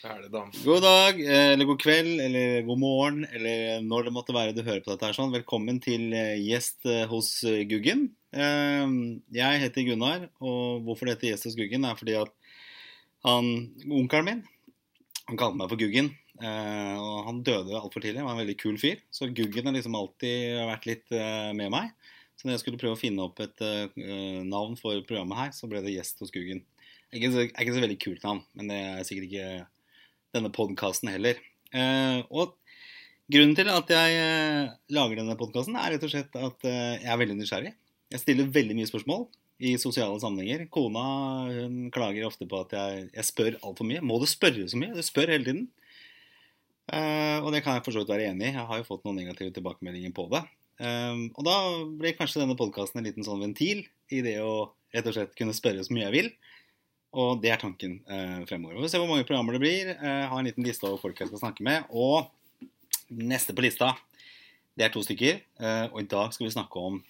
Da. God dag, eh, eller god kveld, eller god morgen, eller når det måtte være du hører på dette her sånn. Velkommen til eh, gjest eh, hos Guggen. Eh, Jeg heter Gunnar, og hvorfor det heter gjest hos Guggen, er fordi at han, onkelen min, han kalte meg for Guggen. Og han døde altfor tidlig, han var en veldig kul fyr. Så Guggen har liksom alltid vært litt med meg. Så når jeg skulle prøve å finne opp et navn for programmet her, så ble det gjest hos Guggen. Det er ikke så veldig kult navn, men det er sikkert ikke denne podkasten heller. Eh, og grunnen til at jeg eh, lager denne podkasten, er rett og slett at eh, jeg er veldig nysgjerrig. Jeg stiller veldig mye spørsmål i sosiale sammenhenger. Kona hun klager ofte på at jeg, jeg spør altfor mye. Må du spørre så mye? Du spør hele tiden. Eh, og det kan jeg for så vidt være enig i. Jeg har jo fått noen negative tilbakemeldinger på det. Eh, og da blir kanskje denne podkasten en liten sånn ventil i det å rett og slett kunne spørre så mye jeg vil. Og det er tanken eh, fremover. Vi får se hvor mange programmer det blir. Eh, ha en liten liste over folk jeg skal snakke med. Og neste på lista, det er to stykker. Eh, og i dag skal vi snakke om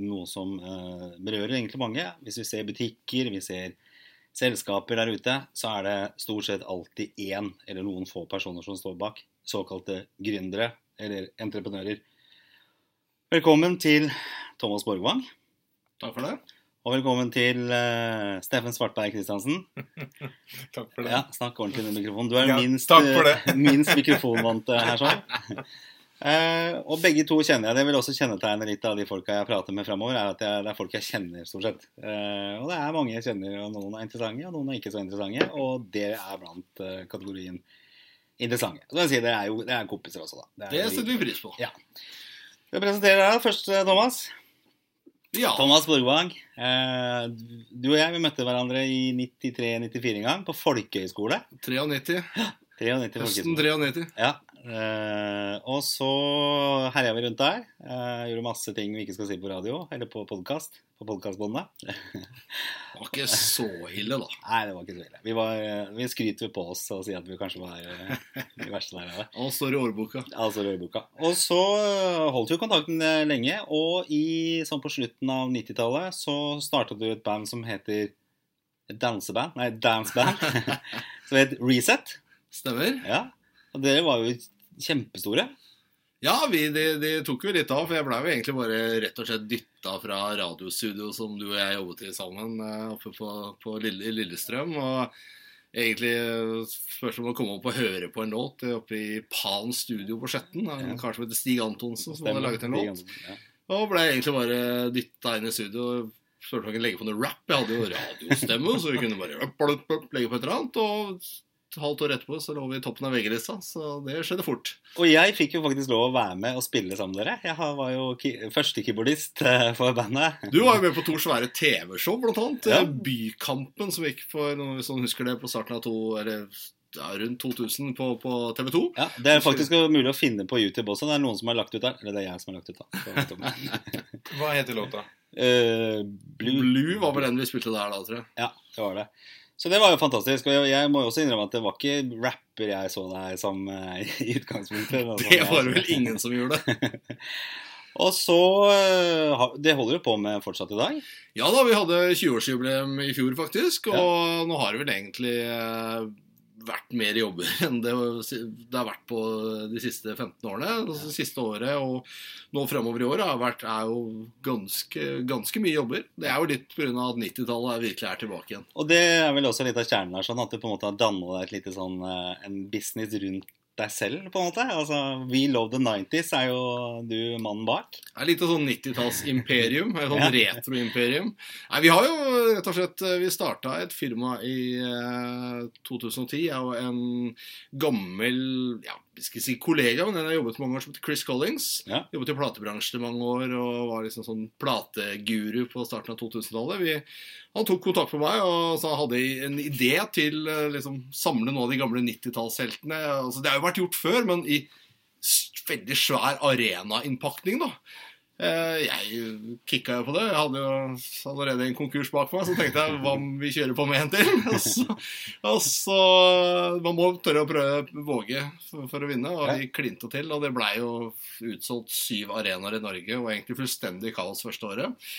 noe som eh, berører egentlig mange. Hvis vi ser butikker, vi ser selskaper der ute, så er det stort sett alltid én eller noen få personer som står bak. Såkalte gründere eller entreprenører. Velkommen til Thomas Borgvang. Takk for det. Og velkommen til uh, Steffen Svartberg Christiansen. Takk for det. Ja, Snakk ordentlig inn i mikrofonen. Du er Ja, minst, det. eh, minst mikrofonvant eh, her. sånn. Uh, og begge to kjenner jeg. Det vil også kjennetegne litt av de folka jeg prater med fremover. er at jeg, Det er folk jeg kjenner, stort sett. Uh, og det er mange jeg kjenner, og noen er interessante, og noen er ikke så interessante. Og det er blant kategorien interessante. Så jeg si det er jo det er kompiser også, da. Det er, setter vi pris på. Ja. Jeg presentere deg først, Thomas? Ja. Thomas Borgvang. Eh, du og jeg vi møtte hverandre i 93-94 en gang, på folkehøyskole. 93. 93 Høsten folkehøyskole. 93. Ja. Eh, og så herja vi rundt der. Eh, gjorde masse ting vi ikke skal si på radio, eller på podkast. På podkastbåndet. Det var ikke så ille, da. Nei, det var ikke så ille. Vi, var, eh, vi skryter på oss og sier at vi kanskje var eh, de verste der. det. Alt står i årboka. Altså årboka. Og så eh, holdt vi kontakten lenge, og i, sånn på slutten av 90-tallet så startet du et band som heter et danseband, nei, danceband, som het Reset. Stemmer. Ja. Og dere var jo kjempestore. Ja, vi, det, de, tok jo litt av, for jeg blei jo egentlig bare rett og slett dytta fra radiostudio som du og jeg jobbet i sammen eh, oppe på, på Lille, Lillestrøm. Og egentlig eh, om å komme opp og høre på en låt eh, oppe i Pan studio på Skjetten. En kar som heter Stig Antonsen, som hadde laget en låt. Og ble egentlig bare dytta inn i studio. Spurte om jeg kunne legge på noe rap. Jeg hadde jo radiostemme, så vi kunne bare legge på et eller annet. Og halvt år etterpå så lå vi i toppen av VG-lista, så det skjedde fort. Og jeg fikk jo faktisk lov å være med og spille sammen med dere. Jeg var jo ki- første keyboardist eh, for bandet. Du var jo med på to svære TV-show, blant annet. Ja. Bykampen, som gikk for noen som husker det, på starten av to, eller ja, rundt 2000 på, på TV 2. Ja, Det er faktisk mulig å finne på YouTube også. Det er noen som har lagt ut der. Eller det er jeg som har lagt ut, da. Hva heter låta? Uh, Blue. Blue var vel den vi spilte der da, tror jeg. Ja, det var det. Så det var jo fantastisk. Og jeg, må jo også innrømme at det var ikke rapper jeg så deg som eh, i utgangspunktet. Det var det vel ingen som gjorde. Og så eh, Det holder du på med fortsatt i dag? Ja da, vi hadde 20-årsjubileum i fjor, faktisk. Og nå har det vel egentlig eh, vært mer jobber enn det, det har vært på de siste 15 årene. Altså, siste året og nå framover i år har vært, er jo ganske, ganske mye jobber. Det er jo litt pga. at 90-tallet virkelig er tilbake igjen. Og det er vel også litt av kjernen her, sånn at du på en måte har dannet et lite sånn eh, en business rundt deg selv, på en måte. Altså, We Love the 90s er jo du mannen bak. Det er litt sånn 90-tallsimperium. Et sånn Ja. retro-imperium. Nei, Vi har jo rett og slett Vi starta et firma i eh, 2010. Jeg og en gammel ja, skal si kollega, men jeg har jobbet mange år, som heter Chris Collins. Ja. Jobbet i platebransjen i mange år og var liksom sånn plateguru på starten av 2000-tallet. Han tok kontakt med meg og så hadde en idé til eh, liksom samle noen av de gamle 90-tallsheltene. Altså, det har jo vært gjort før, men i veldig svær arenainnpakning, da. Eh, Jeg kicka jo på det. Jeg hadde jo allerede en konkurs bak meg, så tenkte jeg hva om vi kjører på med en til? Og så, og så Man må tørre å prøve, våge for, for å vinne, og vi klinte til. Og det blei jo utsolgt syv arenaer i Norge, og egentlig fullstendig kaos første året.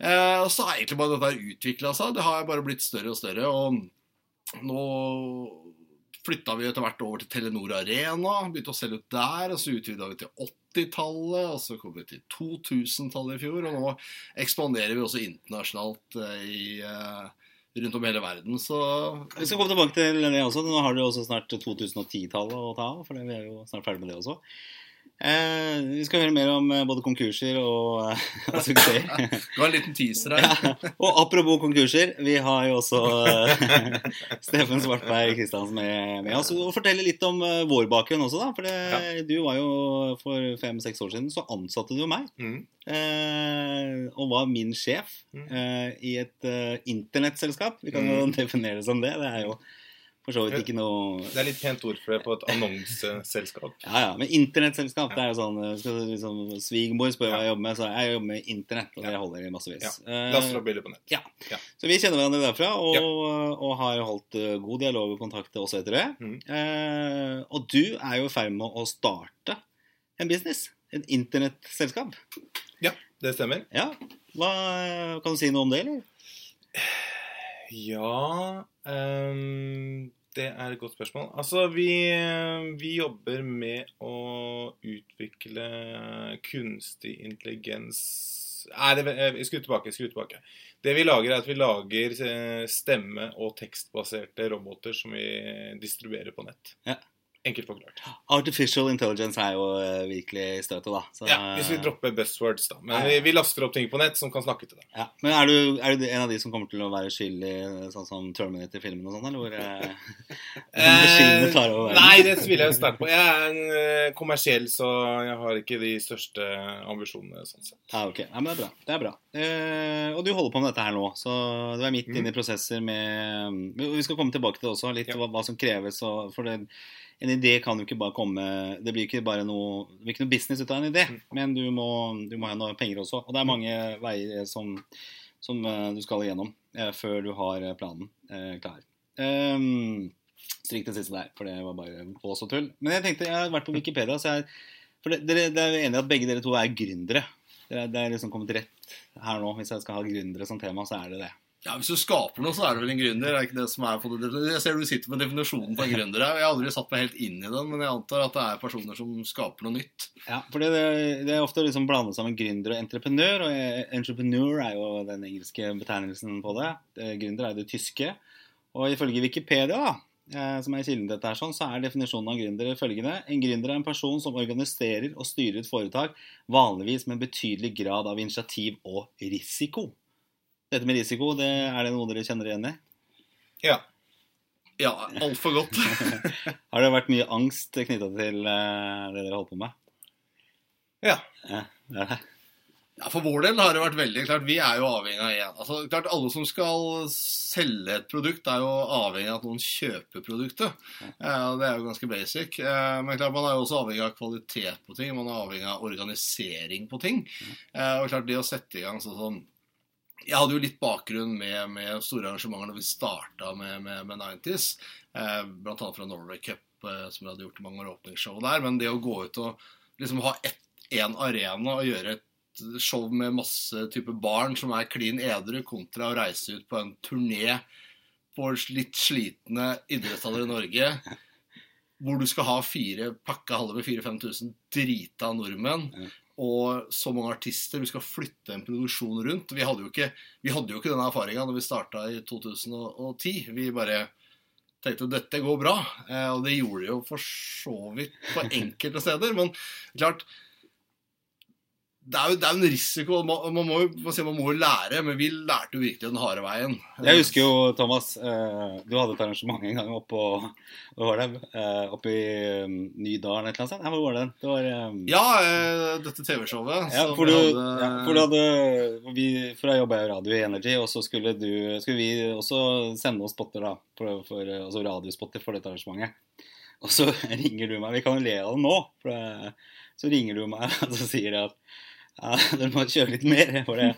Eh, og så har egentlig bare dette utvikla seg. Det har bare blitt større og større. Og nå flytta vi etter hvert over til Telenor Arena, begynte å selge ut der. og Så utvida vi til 80-tallet, og så kom vi til 2000-tallet i fjor. Og nå ekspanderer vi også internasjonalt eh, i, eh, rundt om hele verden. Så Vi skal komme tilbake til det også. Nå har du også snart 2010-tallet å ta av, for vi er jo snart ferdig med det også. Eh, vi skal høre mer om eh, både konkurser og, og suksesser. det var en liten teaser her. Ja. Og apropos konkurser, vi har jo også eh, Steffen Svartberg Kristiansen med, med oss. Og fortelle litt om eh, vår bakgrunn også, da. For det, du var jo for fem-seks år siden, så ansatte du meg. Mm. Eh, og var min sjef Mm. eh, i et internettselskap. Vi kan jo Mm. definere det som det. Det er jo for så vidt ikke noe Det er litt pent ord for det på et annonseselskap. Ja, ja, men internettselskap, det er jo sånn eh, skal liksom, Svigermor spør hva jeg jobber med, så jeg jobber med internett, og det holder i massevis. Ja. Eh, Laster opp bilder på nett. Ja. Ja. Så vi kjenner hverandre derfra, og, Ja. og har holdt eh, god dialog og kontakt også etter det. Mm. Eh, og du er jo i ferd med å starte en business. Et internettselskap. Det stemmer. Ja. Hva, kan du si noe om det, eller? Ja ehm, Det er et godt spørsmål. Altså, vi, vi jobber med å utvikle kunstig intelligens Nei, jeg skulle tilbake. Skru tilbake. Det vi lager, er at vi lager eh, stemme- og tekstbaserte roboter som vi distribuerer på nett. Ja. Enkelt forklart. Artificial intelligence er jo eh, virkelig støtet, da. Så, Ja, Hvis vi dropper buzzwords, da. Men vi, vi laster opp ting på nett som kan snakke til deg. ja. Men er du, er du en av de som kommer til å være skyldig, sånn som Terminator-filmen og sånn, eller hvor eh, maskinene tar over? Nei, det tviler jeg sterkt på. Jeg er en eh, kommersiell, så jeg har ikke de største ambisjonene. sånn sett. Ja, ok. Ja, men det er bra. Det er bra. Eh, og du holder på med dette her nå, så du er midt Mm. inne i prosesser med Vi skal komme tilbake til det også, litt Ja. hva, hva som kreves. Og, for det, en idé kan jo ikke bare komme Det blir ikke bare noe Det blir ikke noe business ut av en idé, Mm. men du må, du må ha noe penger også. Og det er mange veier som, som eh, du skal igjennom eh, før du har eh, planen eh, klar. Um, Stryk den siste der, for det var bare vås og tull. Men jeg tenkte, jeg har vært på Wikipedia, så jeg for det, dere, dere er enige at begge dere to er gründere. Det er, det er liksom kommet rett her nå. Hvis jeg skal ha gründere som tema, så er det det. Ja, Hvis du skaper noe, så er du vel en gründer? er ikke det som er på det? Jeg ser du sitter med definisjonen på en gründer. Jeg har aldri satt meg helt inn i den, men jeg antar at det er personer som skaper noe nytt. Ja, for det, det er ofte liksom blandet sammen gründer og entreprenør. Og entreprenør er jo den engelske betegnelsen på det. Eh, Gründer er det tyske. Og ifølge Wikipedia, eh, som er kilden til dette, her, sånn, så er definisjonen av gründer følgende. En gründer er en person som organiserer og styrer et foretak, vanligvis med en betydelig grad av initiativ og risiko. Dette med risiko, det, er det noe dere kjenner igjen i? Ja. Ja, altfor godt. Har det vært mye angst knytta til eh, det dere holder på med? ja. Ja, det er det. Ja, For vår del har det vært veldig klart. Vi er jo avhengig av en. Altså, klart Alle som skal selge et produkt, er jo avhengig av at noen kjøper produktet. Eh, det er jo ganske basic. Eh, men klart man er jo også avhengig av kvalitet på ting. Man er avhengig av organisering på ting. Og klart det å sette i gang sånn som Jeg hadde jo litt bakgrunn med, med store arrangementer når vi starta med, med, med 90s. Eh, annet fra Norway Cup, eh, som vi hadde gjort mange år, åpningsshow der. Men det å gå ut og liksom ha én arena og gjøre et show med masse type barn som er klin edru, kontra å reise ut på en turné på litt slitne idrettshaller i Norge, hvor du skal ha fire pakka haller med 4000-5000 drita nordmenn. Og så mange artister. Vi skal flytte en produksjon rundt. Vi hadde jo ikke, hadde jo ikke denne erfaringa når vi starta i 2010. Vi bare tenkte at dette går bra. Eh, og det gjorde det jo for så vidt på enkelte steder. Men klart det er jo det er jo en risiko. Man, man, må, man, må jo lære, men vi lærte jo virkelig den harde veien. Jeg husker jo, Thomas, eh, du hadde et arrangement en gang oppe på Hva var det? Eh, oppe i um, Nydalen et eller annet sted? Hvor var det? Det var um, Ja, eh, dette TV-showet. ja, for du, hadde- ja, for du hadde vi, For jeg jobba i radio Energy, og så skulle, du, skulle vi også sende noen spotter, da. For, for, altså radiospotter for dette arrangementet. Og så ringer du meg Vi kan jo le av det nå. For så ringer du meg og så sier at ja, dere må kjøre litt mer, for det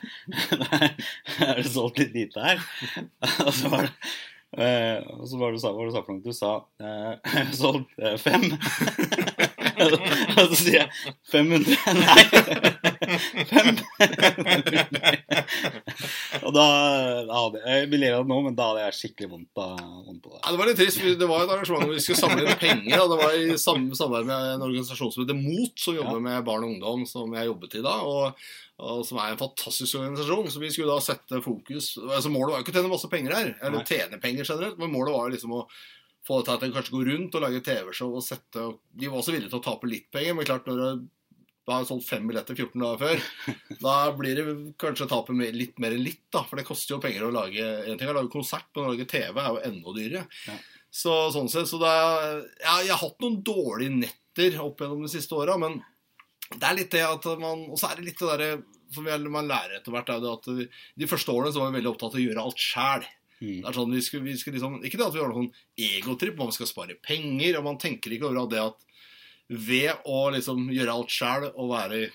er det solgt litt lite her. Og så var det eh, og så var det du sa, var det du sa for noe? Du sa eh, solgt eh, fem. Og så sier jeg 500 Nei. 500. Og da, da hadde jeg Vi ler av det nå, men da hadde jeg skikkelig vondt, av, vondt på det. Ja, det var litt trist. Det var et arrangement hvor vi skulle samle inn penger. Og det var i samarbeid med en organisasjon som heter MOT, som jobber Ja. med barn og ungdom, som jeg jobbet i da. Og, og som er en fantastisk organisasjon. Så vi skulle da sette fokus altså Målet var jo ikke å tjene masse penger her, eller tjene penger generelt, men målet var jo liksom å få det til at en kanskje går rundt og lager TV-show og sette De var også villige til å tape litt penger, men klart når du har solgt fem billetter 14 dager før. Da blir det kanskje tapet litt mer enn litt, da. For det koster jo penger å lage En ting er å lage konsert, men å lage TV er jo enda dyrere. Ja. Så sånn sett, så det er, ja, Jeg har hatt noen dårlige netter opp gjennom de siste åra, men det er litt det at man Og så er det litt det derre som man lærer etter hvert, er det at de første årene så var vi veldig opptatt av å gjøre alt sjæl. Mm. Det er sånn, vi skal, vi skal liksom, ikke det at vi har noen egotripp egotripp, man skal spare penger, og man tenker ikke over det at ved å liksom gjøre alt sjæl og være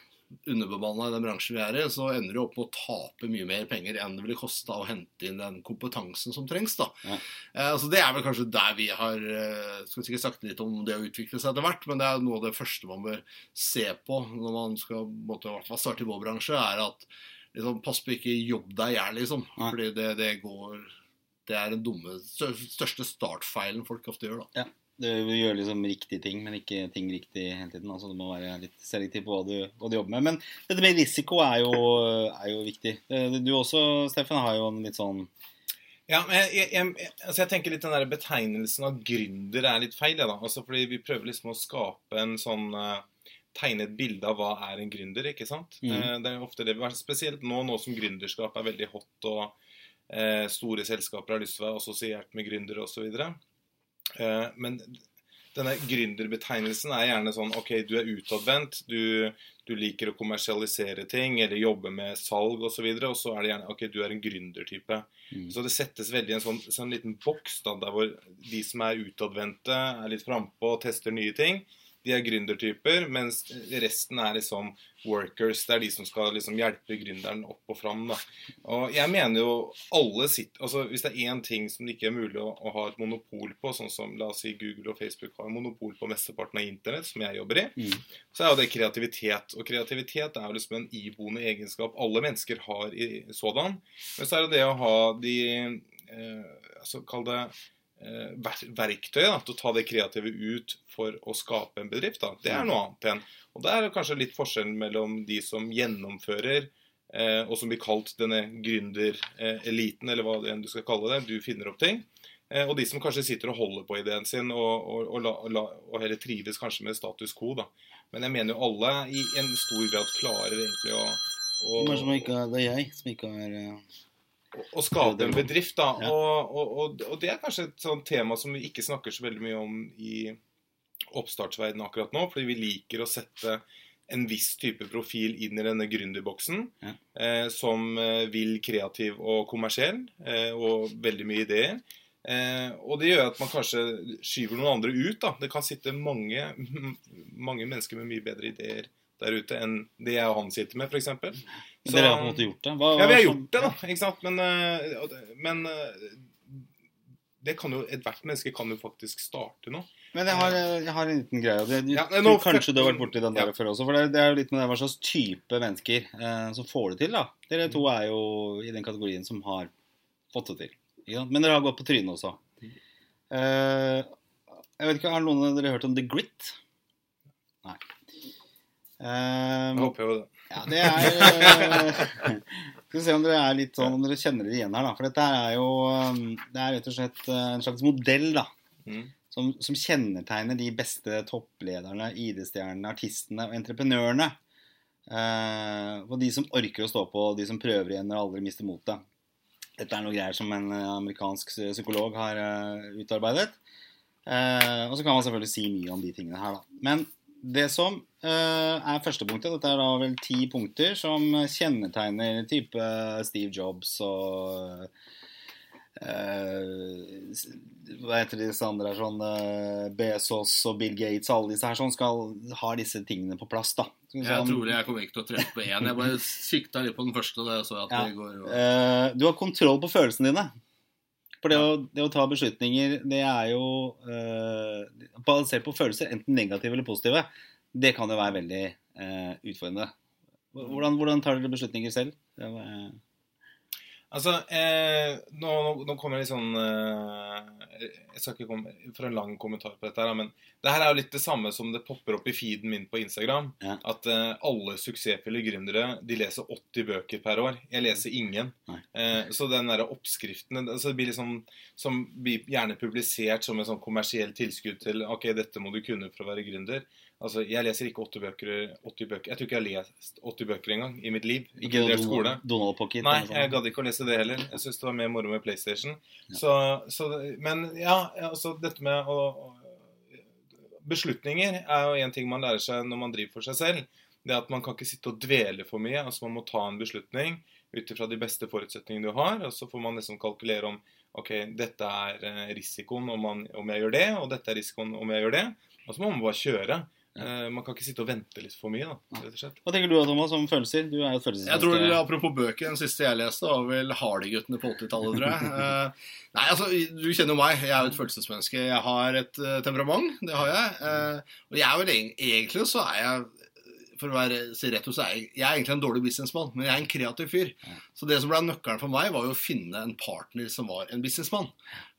underbemanna i den bransjen vi er i, så ender du opp med å tape mye mer penger enn det ville kosta å hente inn den kompetansen som trengs. da. Ja. Eh, så Det er vel kanskje der vi har eh, skal sikkert sagt litt om det å utvikle seg etter hvert, men det er noe av det første man bør se på når man skal fall starte i vår bransje, er at liksom, pass på ikke jobb deg i hjel, liksom. Ja. Fordi det, det går Det er den dumme, største startfeilen folk ofte gjør, da. Ja. Du gjør liksom riktige ting, men ikke ting riktig hele tiden. Altså, du må være litt selektiv på hva du, hva du jobber med. Men dette med risiko er jo, er jo viktig. Eh, Du også, Steffen, har jo en litt sånn Ja, men jeg, jeg, jeg, altså jeg tenker litt den der betegnelsen av gründer er litt feil. Ja, da. Altså fordi Vi prøver liksom å skape en sånn uh, Tegne et bilde av hva er en gründer. ikke sant? Mm. Uh, det er ofte det vi har, Spesielt nå, nå som gründerskap er veldig hot og eh, store selskaper har lyst til å være assosiert med gründere osv. Eh, men denne gründerbetegnelsen er gjerne sånn OK, du er utadvendt, du, du liker å kommersialisere ting eller jobbe med salg osv., og, så videre, og så er det gjerne OK, du er en gründertype. Mm. Så det settes veldig i en sånn, sånn liten boks da, der hvor de som er utadvendte, er litt frampå og tester nye ting. De er gründertyper, mens resten er liksom workers. Det er de som skal liksom hjelpe gründeren opp og fram. Da. Og jeg mener jo alle sitter altså Hvis det er én ting som det ikke er mulig å, å ha et monopol på, sånn som la oss si Google og Facebook har monopol på mesteparten av internett, som jeg jobber i, Mm. så er jo det kreativitet. Og kreativitet er jo liksom en iboende egenskap alle mennesker har i sådan. Men så er det det å ha de eh, altså Kall det eh, verktøy da, til å ta det kreative ut for å skape en bedrift. Da. Det er noe annet igjen. Og det er kanskje litt forskjellen mellom de som gjennomfører, eh, og som blir kalt denne gründereliten, eller hva enn du skal kalle det. Du finner opp ting. Eh, og de som kanskje sitter og holder på ideen sin, og, og, og, la, la, og heller trives kanskje med status quo. da. Men jeg mener jo alle i en stor grad klarer egentlig å, å, Det er, som ikke, det er jeg som ikke har eh, å skape en bedrift. da, Ja. og, og, og, og det er kanskje et sånt tema som vi ikke snakker så veldig mye om i oppstartsverdenen akkurat nå, fordi vi liker å sette en viss type profil inn i denne gründerboksen, Ja. eh, som eh, vil kreativ og kommersiell, eh, og veldig mye ideer. Eh, og det gjør at man kanskje skyver noen andre ut. da. Det kan sitte mange, mange mennesker med mye bedre ideer der ute enn det jeg og han sitter med, f.eks. Dere har på en måte gjort det? Hva, Ja, vi har gjort det, da. ikke sant? Men, eh, men eh, det kan jo, ethvert menneske kan jo faktisk starte nå. Men jeg har, jeg har en liten greie. Det, Ja, nå- kanskje du har vært borti den der Ja. før også. For det, det er jo litt med det, hva slags type mennesker eh, som får det til. da. Dere to er jo i den kategorien som har fått det til. Ikke sant? Men dere har gått på trynet også. Eh, jeg vet ikke, Har noen av dere hørt om The Grit? Nei. Eh, Jeg håper jo det. Ja, det er eh, Skal vi se om dere er litt sånn, om dere kjenner dere igjen her, da. For dette er jo um, Det er rett og slett eh, en slags modell, da Mm. som, som kjennetegner de beste topplederne, ID-stjernene, artistene og entreprenørene. Eh, og de som orker å stå på, og de som prøver igjen og aldri mister motet. Dette er noe greier som en eh, amerikansk psykolog har uh, utarbeidet. Eh, og så kan man selvfølgelig si mye om de tingene her, da. Men det som eh, er første punktet, dette er da vel ti punkter som kjennetegner type Steve Jobs og eh, hva heter disse andre her, sånn eh, Bezos og Bill Gates og alle disse her sånn skal ha disse tingene på plass, da. Sånn. Jeg tror jeg kommer ikke til å treffe på én. Jeg bare sikta litt på den første. Da jeg så at Ja. det går og... Du har kontroll på følelsene dine. For det å, det å ta beslutninger, det er jo eh, basert på følelser, enten negative eller positive. Det kan jo være veldig eh, utfordrende. Hvordan, hvordan tar dere beslutninger selv? Det eh, Altså, eh, nå, nå, kommer det litt sånn eh, Jeg skal ikke komme for en lang kommentar på dette, her, men det her er jo litt det samme som det popper opp i feeden min på Instagram. Ja. At eh, alle suksessfulle gründere de leser 80 bøker per år. Jeg leser ingen. Eh, så den derre oppskriften altså det blir liksom, Som blir gjerne publisert som en sånn kommersiell tilskudd til Ok, dette må du kunne for å være gründer. Altså, Jeg leser ikke 80 bøker, 80 bøker. Jeg tror ikke jeg har lest 80 bøker engang i mitt liv. ikke inkludert skole. Donald Pocket? Nei, jeg gadd ikke å lese det heller. Jeg syns det var mer moro med PlayStation. Ja. Så, så, men ja, altså dette med å, å Beslutninger er jo en ting man lærer seg når man driver for seg selv. Det at Man kan ikke sitte og dvele for mye. altså Man må ta en beslutning ut ifra de beste forutsetningene du har. Og så får man liksom kalkulere om ok, dette er eh, risikoen om, man, om jeg gjør det, og dette er risikoen om jeg gjør det. Og så må man bare kjøre. Eh, Man kan ikke sitte og vente litt for mye. da, rett og slett. Hva tenker du da, Thomas, om følelser? Du er jo et Jeg tror. Apropos bøker, den siste jeg leste, var vel Hardy-guttene på 80-tallet, tror jeg. Uh, nei, altså, Du kjenner jo meg. Jeg er jo et følelsesmenneske. Jeg har et uh, temperament. Det har jeg. Eh, og jeg er vel egentlig så er jeg for å være si rett ut, så er jeg, jeg er egentlig en dårlig businessmann, men jeg er en kreativ fyr. Så det som ble nøkkelen for meg, var jo å finne en partner som var en businessmann.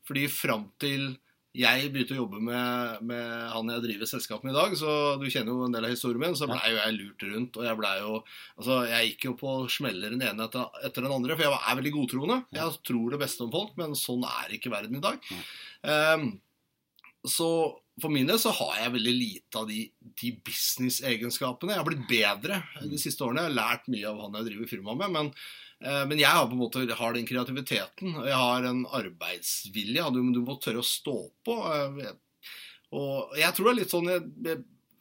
Fordi fram til jeg begynte å jobbe med, med han jeg driver selskapet med i dag, så du kjenner jo en del av historien min, så blei jo jeg lurt rundt. Og jeg blei jo Altså, jeg gikk jo på smeller den ene etter, etter den andre, for jeg er veldig godtroende. Jeg tror det beste om folk, men sånn er ikke verden i dag. Ehm, så for min del så har jeg veldig lite av de, de business-egenskapene. Jeg har blitt bedre de siste årene. Jeg har lært mye av han jeg driver firma med. Men, men jeg har på en måte har den kreativiteten. og Jeg har en arbeidsvilje. Du, du må tørre å stå på. eh, Og jeg tror det er litt sånn jeg,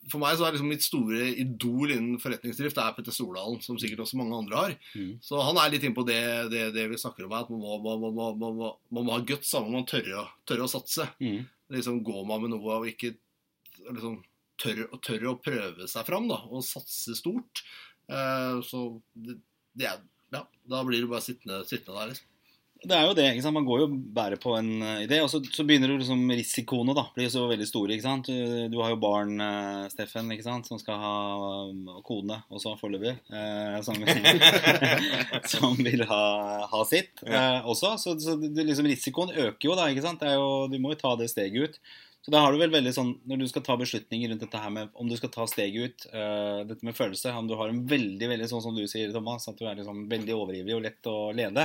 For meg så er liksom mitt store idol innen forretningsdrift det er Petter Stordalen, som sikkert også mange andre har. Mm. Så han er litt inne på det, det, det vi snakker om her, at man må, man må, man må, man må, man må ha guts, Man må tørre, tørre å satse Mm. liksom går man med noe og ikke liksom, tør, tør å prøve seg fram da, og satse stort. Eh, så det, det er, ja, da blir du bare sittende, sittende der. Liksom. Det er jo det. ikke sant? Man går jo bare på en eh, idé, og så, så begynner jo liksom risikoene da, blir så veldig store. ikke sant? Du, du har jo barn, eh, Steffen, ikke sant? som skal ha um, og kone også foreløpig. Eh, som, som vil ha, ha sitt eh, også. Så, så det, liksom, risikoen øker jo da. ikke sant? Det er jo, du må jo ta det steget ut. Så da har du vel veldig sånn, Når du skal ta beslutninger rundt dette her med om du skal ta steget ut, uh, dette med følelse Om du har en veldig veldig sånn som du sier, Thomas, at du er liksom veldig overivrig og lett å lede,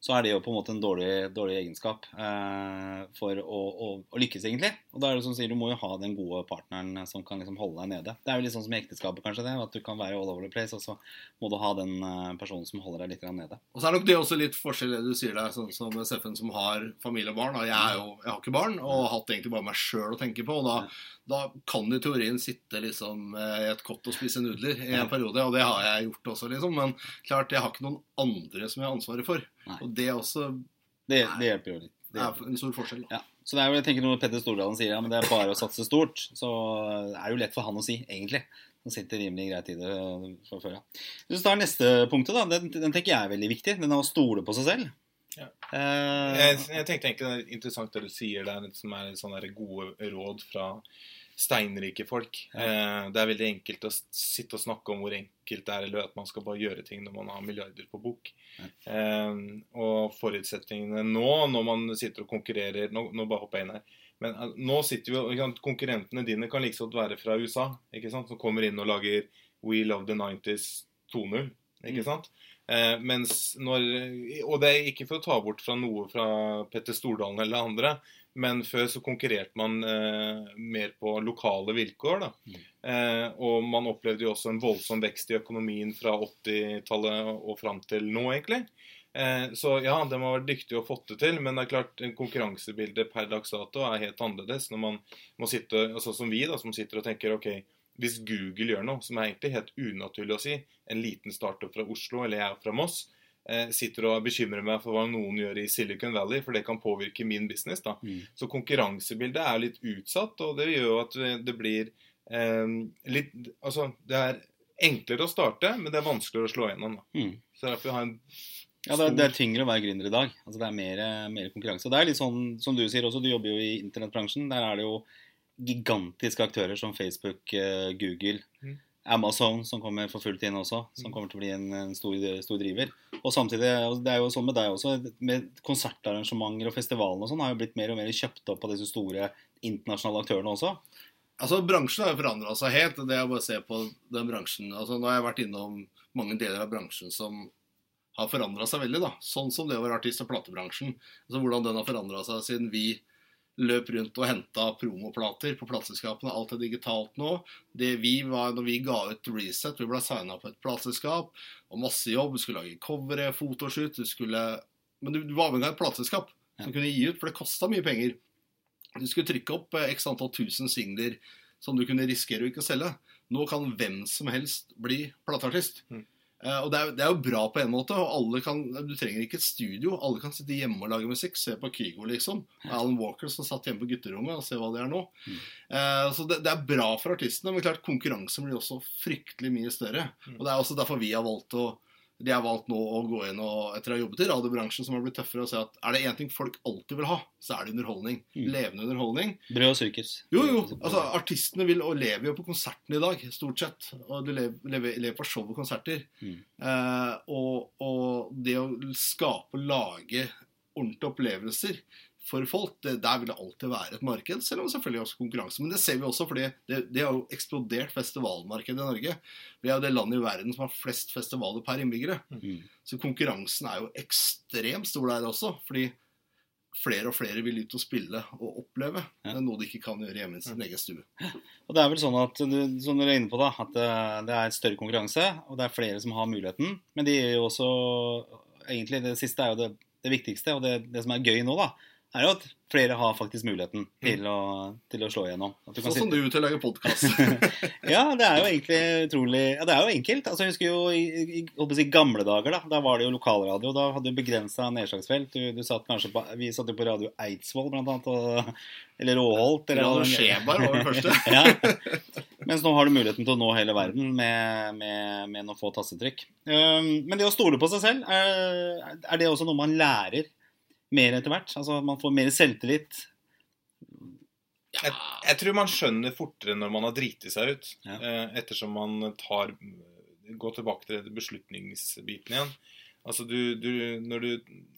så er det jo på en måte en dårlig, dårlig egenskap eh, for å, å, å lykkes, egentlig. Og da er det som sier, du må jo ha den gode partneren som kan liksom holde deg nede. Det er jo litt sånn som i ekteskapet, kanskje, det, at du kan være all over the place, og så må du ha den eh, personen som holder deg litt nede. Og så er nok det også litt forskjell det du sier der, sånn som Steffen som har familie og barn. Og jeg, jo, jeg har ikke barn, og har hatt egentlig bare meg sjøl å tenke på. Og da, da kan du i teorien sitte liksom eh, i et kott og spise nudler i en periode, og det har jeg gjort også, liksom. Men klart, jeg har ikke noen andre som jeg har ansvaret for. Nei. Og det også Det, det hjelper jo litt. Det er en stor forskjell. Ja. Så det er jo, jeg tenker Når Petter Stordalen sier ja, men det er bare å satse stort, så det er det jo lett for han å si, egentlig. Han sitter rimelig greit i det øh, fra før av. Ja. tar neste punktet, da, den, den tenker jeg er veldig viktig. Den er å stole på seg selv. Ja. Eh, Jeg, jeg tenkte egentlig det er interessant det du sier der, som er sånne der gode råd fra steinrike folk. Ja. det er veldig enkelt å sitte og snakke om hvor enkelt det er, eller at man skal bare gjøre ting når man har milliarder på bok. Ja. og forutsetningene nå, når man sitter og konkurrerer Nå, nå bare hopper jeg inn her. Men eh, nå sitter sant, Konkurrentene dine kan like godt være fra USA, ikke sant, som kommer inn og lager We Love the 90s 2.0. Ikke sant? Eh, mens når, og det er ikke for å ta bort fra noe fra Petter Stordalen eller andre, men før så konkurrerte man eh, mer på lokale vilkår. da. Eh, og man opplevde jo også en voldsom vekst i økonomien fra 80-tallet og fram til nå, egentlig. Eh, så ja, de har vært dyktige og fått det til, men det er klart konkurransebildet per dags dato er helt annerledes. Når man må sitte, altså som vi, da, som sitter og tenker ok, hvis Google gjør noe som er egentlig helt unaturlig å si, en liten startup fra Oslo, eller jeg er fra Moss, sitter og bekymrer meg for hva noen gjør i Silicon Valley, for det kan påvirke min business. da. Mm. Så konkurransebildet er litt utsatt, og det gjør jo at det blir eh, litt Altså, det er enklere å starte, men det er vanskeligere å slå gjennom. da. Mm. Så derfor har en Ja, det er, det er tyngre å være gründer i dag. Altså, det er mer, mer konkurranse. Og det er litt sånn som du sier også, du jobber jo i internettbransjen. Der er det jo gigantiske aktører som Facebook, eh, Google, Mm. Amazon, som kommer for fullt inn også, som Mm. kommer til å bli en, en stor, stor driver. Og samtidig, det er jo sånn med deg også, med konsertarrangementer og festivalene og sånn, har jo blitt mer og mer kjøpt opp av disse store internasjonale aktørene også. Altså, Bransjen har jo forandra seg helt. Det er bare å se på den bransjen. Altså, Nå har jeg vært innom mange deler av bransjen som har forandra seg veldig. da. Sånn som det være artist- og platebransjen. Altså, Hvordan den har forandra seg siden vi løp rundt og henta promoplater på plateselskapene. Alt er digitalt nå. Det vi var, når vi ga ut Reset, vi ble signa på et plateselskap og masse jobb. Du skulle lage covere, fotoshoot, du skulle Men du, var avhengig av et plateselskap som kunne gi ut, for det kosta mye penger. Du skulle trykke opp eh, x antall tusen singler som du kunne risikere å ikke selge. Nå kan hvem som helst bli plateartist. Mm. Eh, og det er, det er jo bra på en måte. og alle kan, Du trenger ikke et studio. Alle kan sitte hjemme og lage musikk. Se på Kygo, liksom. Alan Walker som satt hjemme på gutterommet, og se hva det er nå. Mm. Eh, så det, det er bra for artistene, men klart konkurransen blir også fryktelig mye større. Mm. Og det er også derfor vi har valgt å de har valgt nå å gå inn og etter å ha jobbet i radiobransjen som har blitt tøffere, og si at er det én ting folk alltid vil ha, så er det underholdning. Mm. Levende underholdning. Brød og sirkus. Jo, jo. altså Artistene vil og lever jo på konsertene i dag, stort sett. Og de lever, lever, lever på show og konserter. Mm. Eh, og, og det å skape og lage ordentlige opplevelser for folk, det, der vil det alltid være et marked. Selv om det selvfølgelig også konkurranse. Men det ser vi også, fordi det, det har jo eksplodert festivalmarkedet i Norge. Vi er jo det landet i verden som har flest festivaler per innbyggere. Mm. Så konkurransen er jo ekstremt stor der også. Fordi flere og flere vil ut og spille og oppleve Ja. Det er noe de ikke kan gjøre hjemme i sin egen stue. Og det er vel sånn at du, som dere er inne på da, at det, det er større konkurranse, og det er flere som har muligheten. Men det er jo også Egentlig det siste er jo det, det viktigste, og det, det som er gøy nå, da, er jo at flere har faktisk muligheten til å, til å slå igjennom. Sånn som du til å lage podkast. ja, det er jo egentlig utrolig Ja, det er jo enkelt. Altså, jeg husker jo i, i, i gamle dager, da. Da var det jo lokalradio. Da hadde du begrensa nedslagsfelt. Du, du satt kanskje på Vi satt jo på Radio Eidsvoll, blant annet. Og, eller Råholt. Eller Radio Skjebar var det første. ja. Mens nå har du muligheten til å nå hele verden med, med, med noen få tastetrykk. Um, men det å stole på seg selv, er, er det også noe man lærer mer etter hvert? Altså man får mer selvtillit? Jeg, jeg tror man skjønner fortere når man har driti seg ut, Ja. eh, ettersom man tar Går tilbake til beslutningsbiten igjen. Altså du, du, når du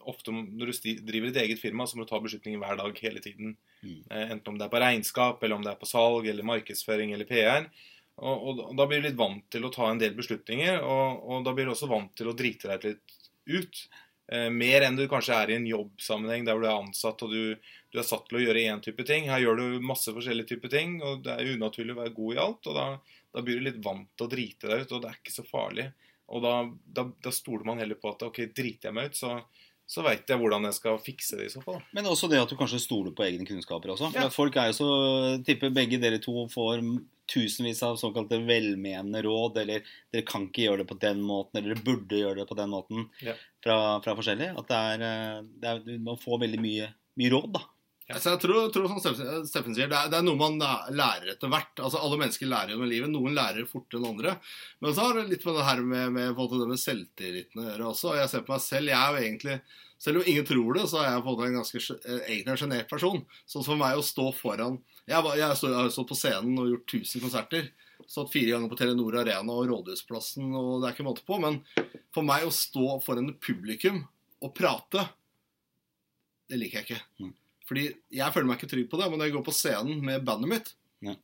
ofte når du driver et eget firma, så må du ta beslutninger hver dag hele tiden. Mm. Eh, enten om det er på regnskap, eller om det er på salg, eller markedsføring, eller PR. Og, og, og da blir du litt vant til å ta en del beslutninger, og, og da blir du også vant til å drite deg litt ut. Eh, mer enn du kanskje er i en jobbsammenheng der du er ansatt og du, du er satt til å gjøre én type ting. Her gjør du masse forskjellige typer ting, og det er unaturlig å være god i alt. og da, da blir du litt vant til å drite deg ut, og det er ikke så farlig. Og da, da, da stoler man heller på at ok, driter jeg meg ut, så, så veit jeg hvordan jeg skal fikse det i så fall. Men også det at du kanskje stoler på egne kunnskaper også. Ja. folk er jo så Tipper begge dere to får tusenvis av såkalte velmenende råd, eller dere kan ikke gjøre det på den måten, eller dere burde gjøre det på den måten Ja. fra, fra forskjellige. At det er, eh, det er Man får veldig mye, mye råd, da. Altså, jeg tror, tror som Steffen, sier, det er, det er noe man lærer etter hvert. Altså, Alle mennesker lærer med livet. Noen lærer fortere enn andre. Men så har det litt med det her med, med, det med selvtilliten å gjøre også. Og jeg ser på meg selv, jeg er jo egentlig Selv om ingen tror det, så er jeg på en ganske eh, egentlig en sjenert person. Sånn for meg å stå foran Jeg, var, jeg, stod, jeg har stått på scenen og gjort 1000 konserter. Stått fire ganger på Telenor Arena og Rådhusplassen, og det er ikke måte på. Men for meg å stå foran publikum og prate, det liker jeg ikke. Fordi jeg føler meg ikke trygg på det, men når jeg går på scenen med bandet mitt, Ja.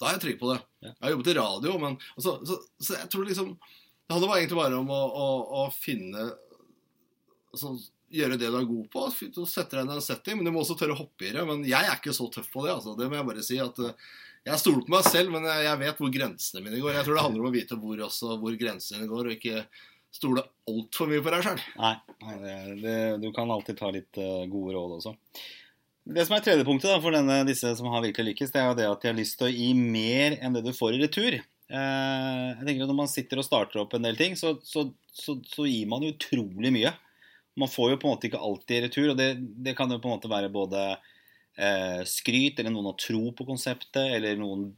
da er jeg trygg på det. Ja. Jeg har jobbet i radio, men altså, så, så jeg tror liksom Det handler egentlig bare om å, å, å finne altså, Gjøre det du er god på, og sette deg i en setting. Men du må også tørre å hoppe i det. Men jeg er ikke så tøff på det. Altså. Det må jeg bare si. at eh, Jeg stoler på meg selv, men jeg, jeg vet hvor grensene mine går. Jeg tror det handler om å vite hvor, også, hvor grensene går, og ikke stole altfor mye på deg sjøl. Nei, det, du kan alltid ta litt eh, gode råd også. Det som er tredje punktet da, for denne, disse som har virkelig lykkes, det er jo det at de har lyst til å gi mer enn det du får i retur. Eh, jeg tenker at Når man sitter og starter opp en del ting, så, så, så, så gir man utrolig mye. Man får jo på en måte ikke alltid i retur, og det, det kan jo på en måte være både eh, skryt, eller noen har tro på konseptet, eller noen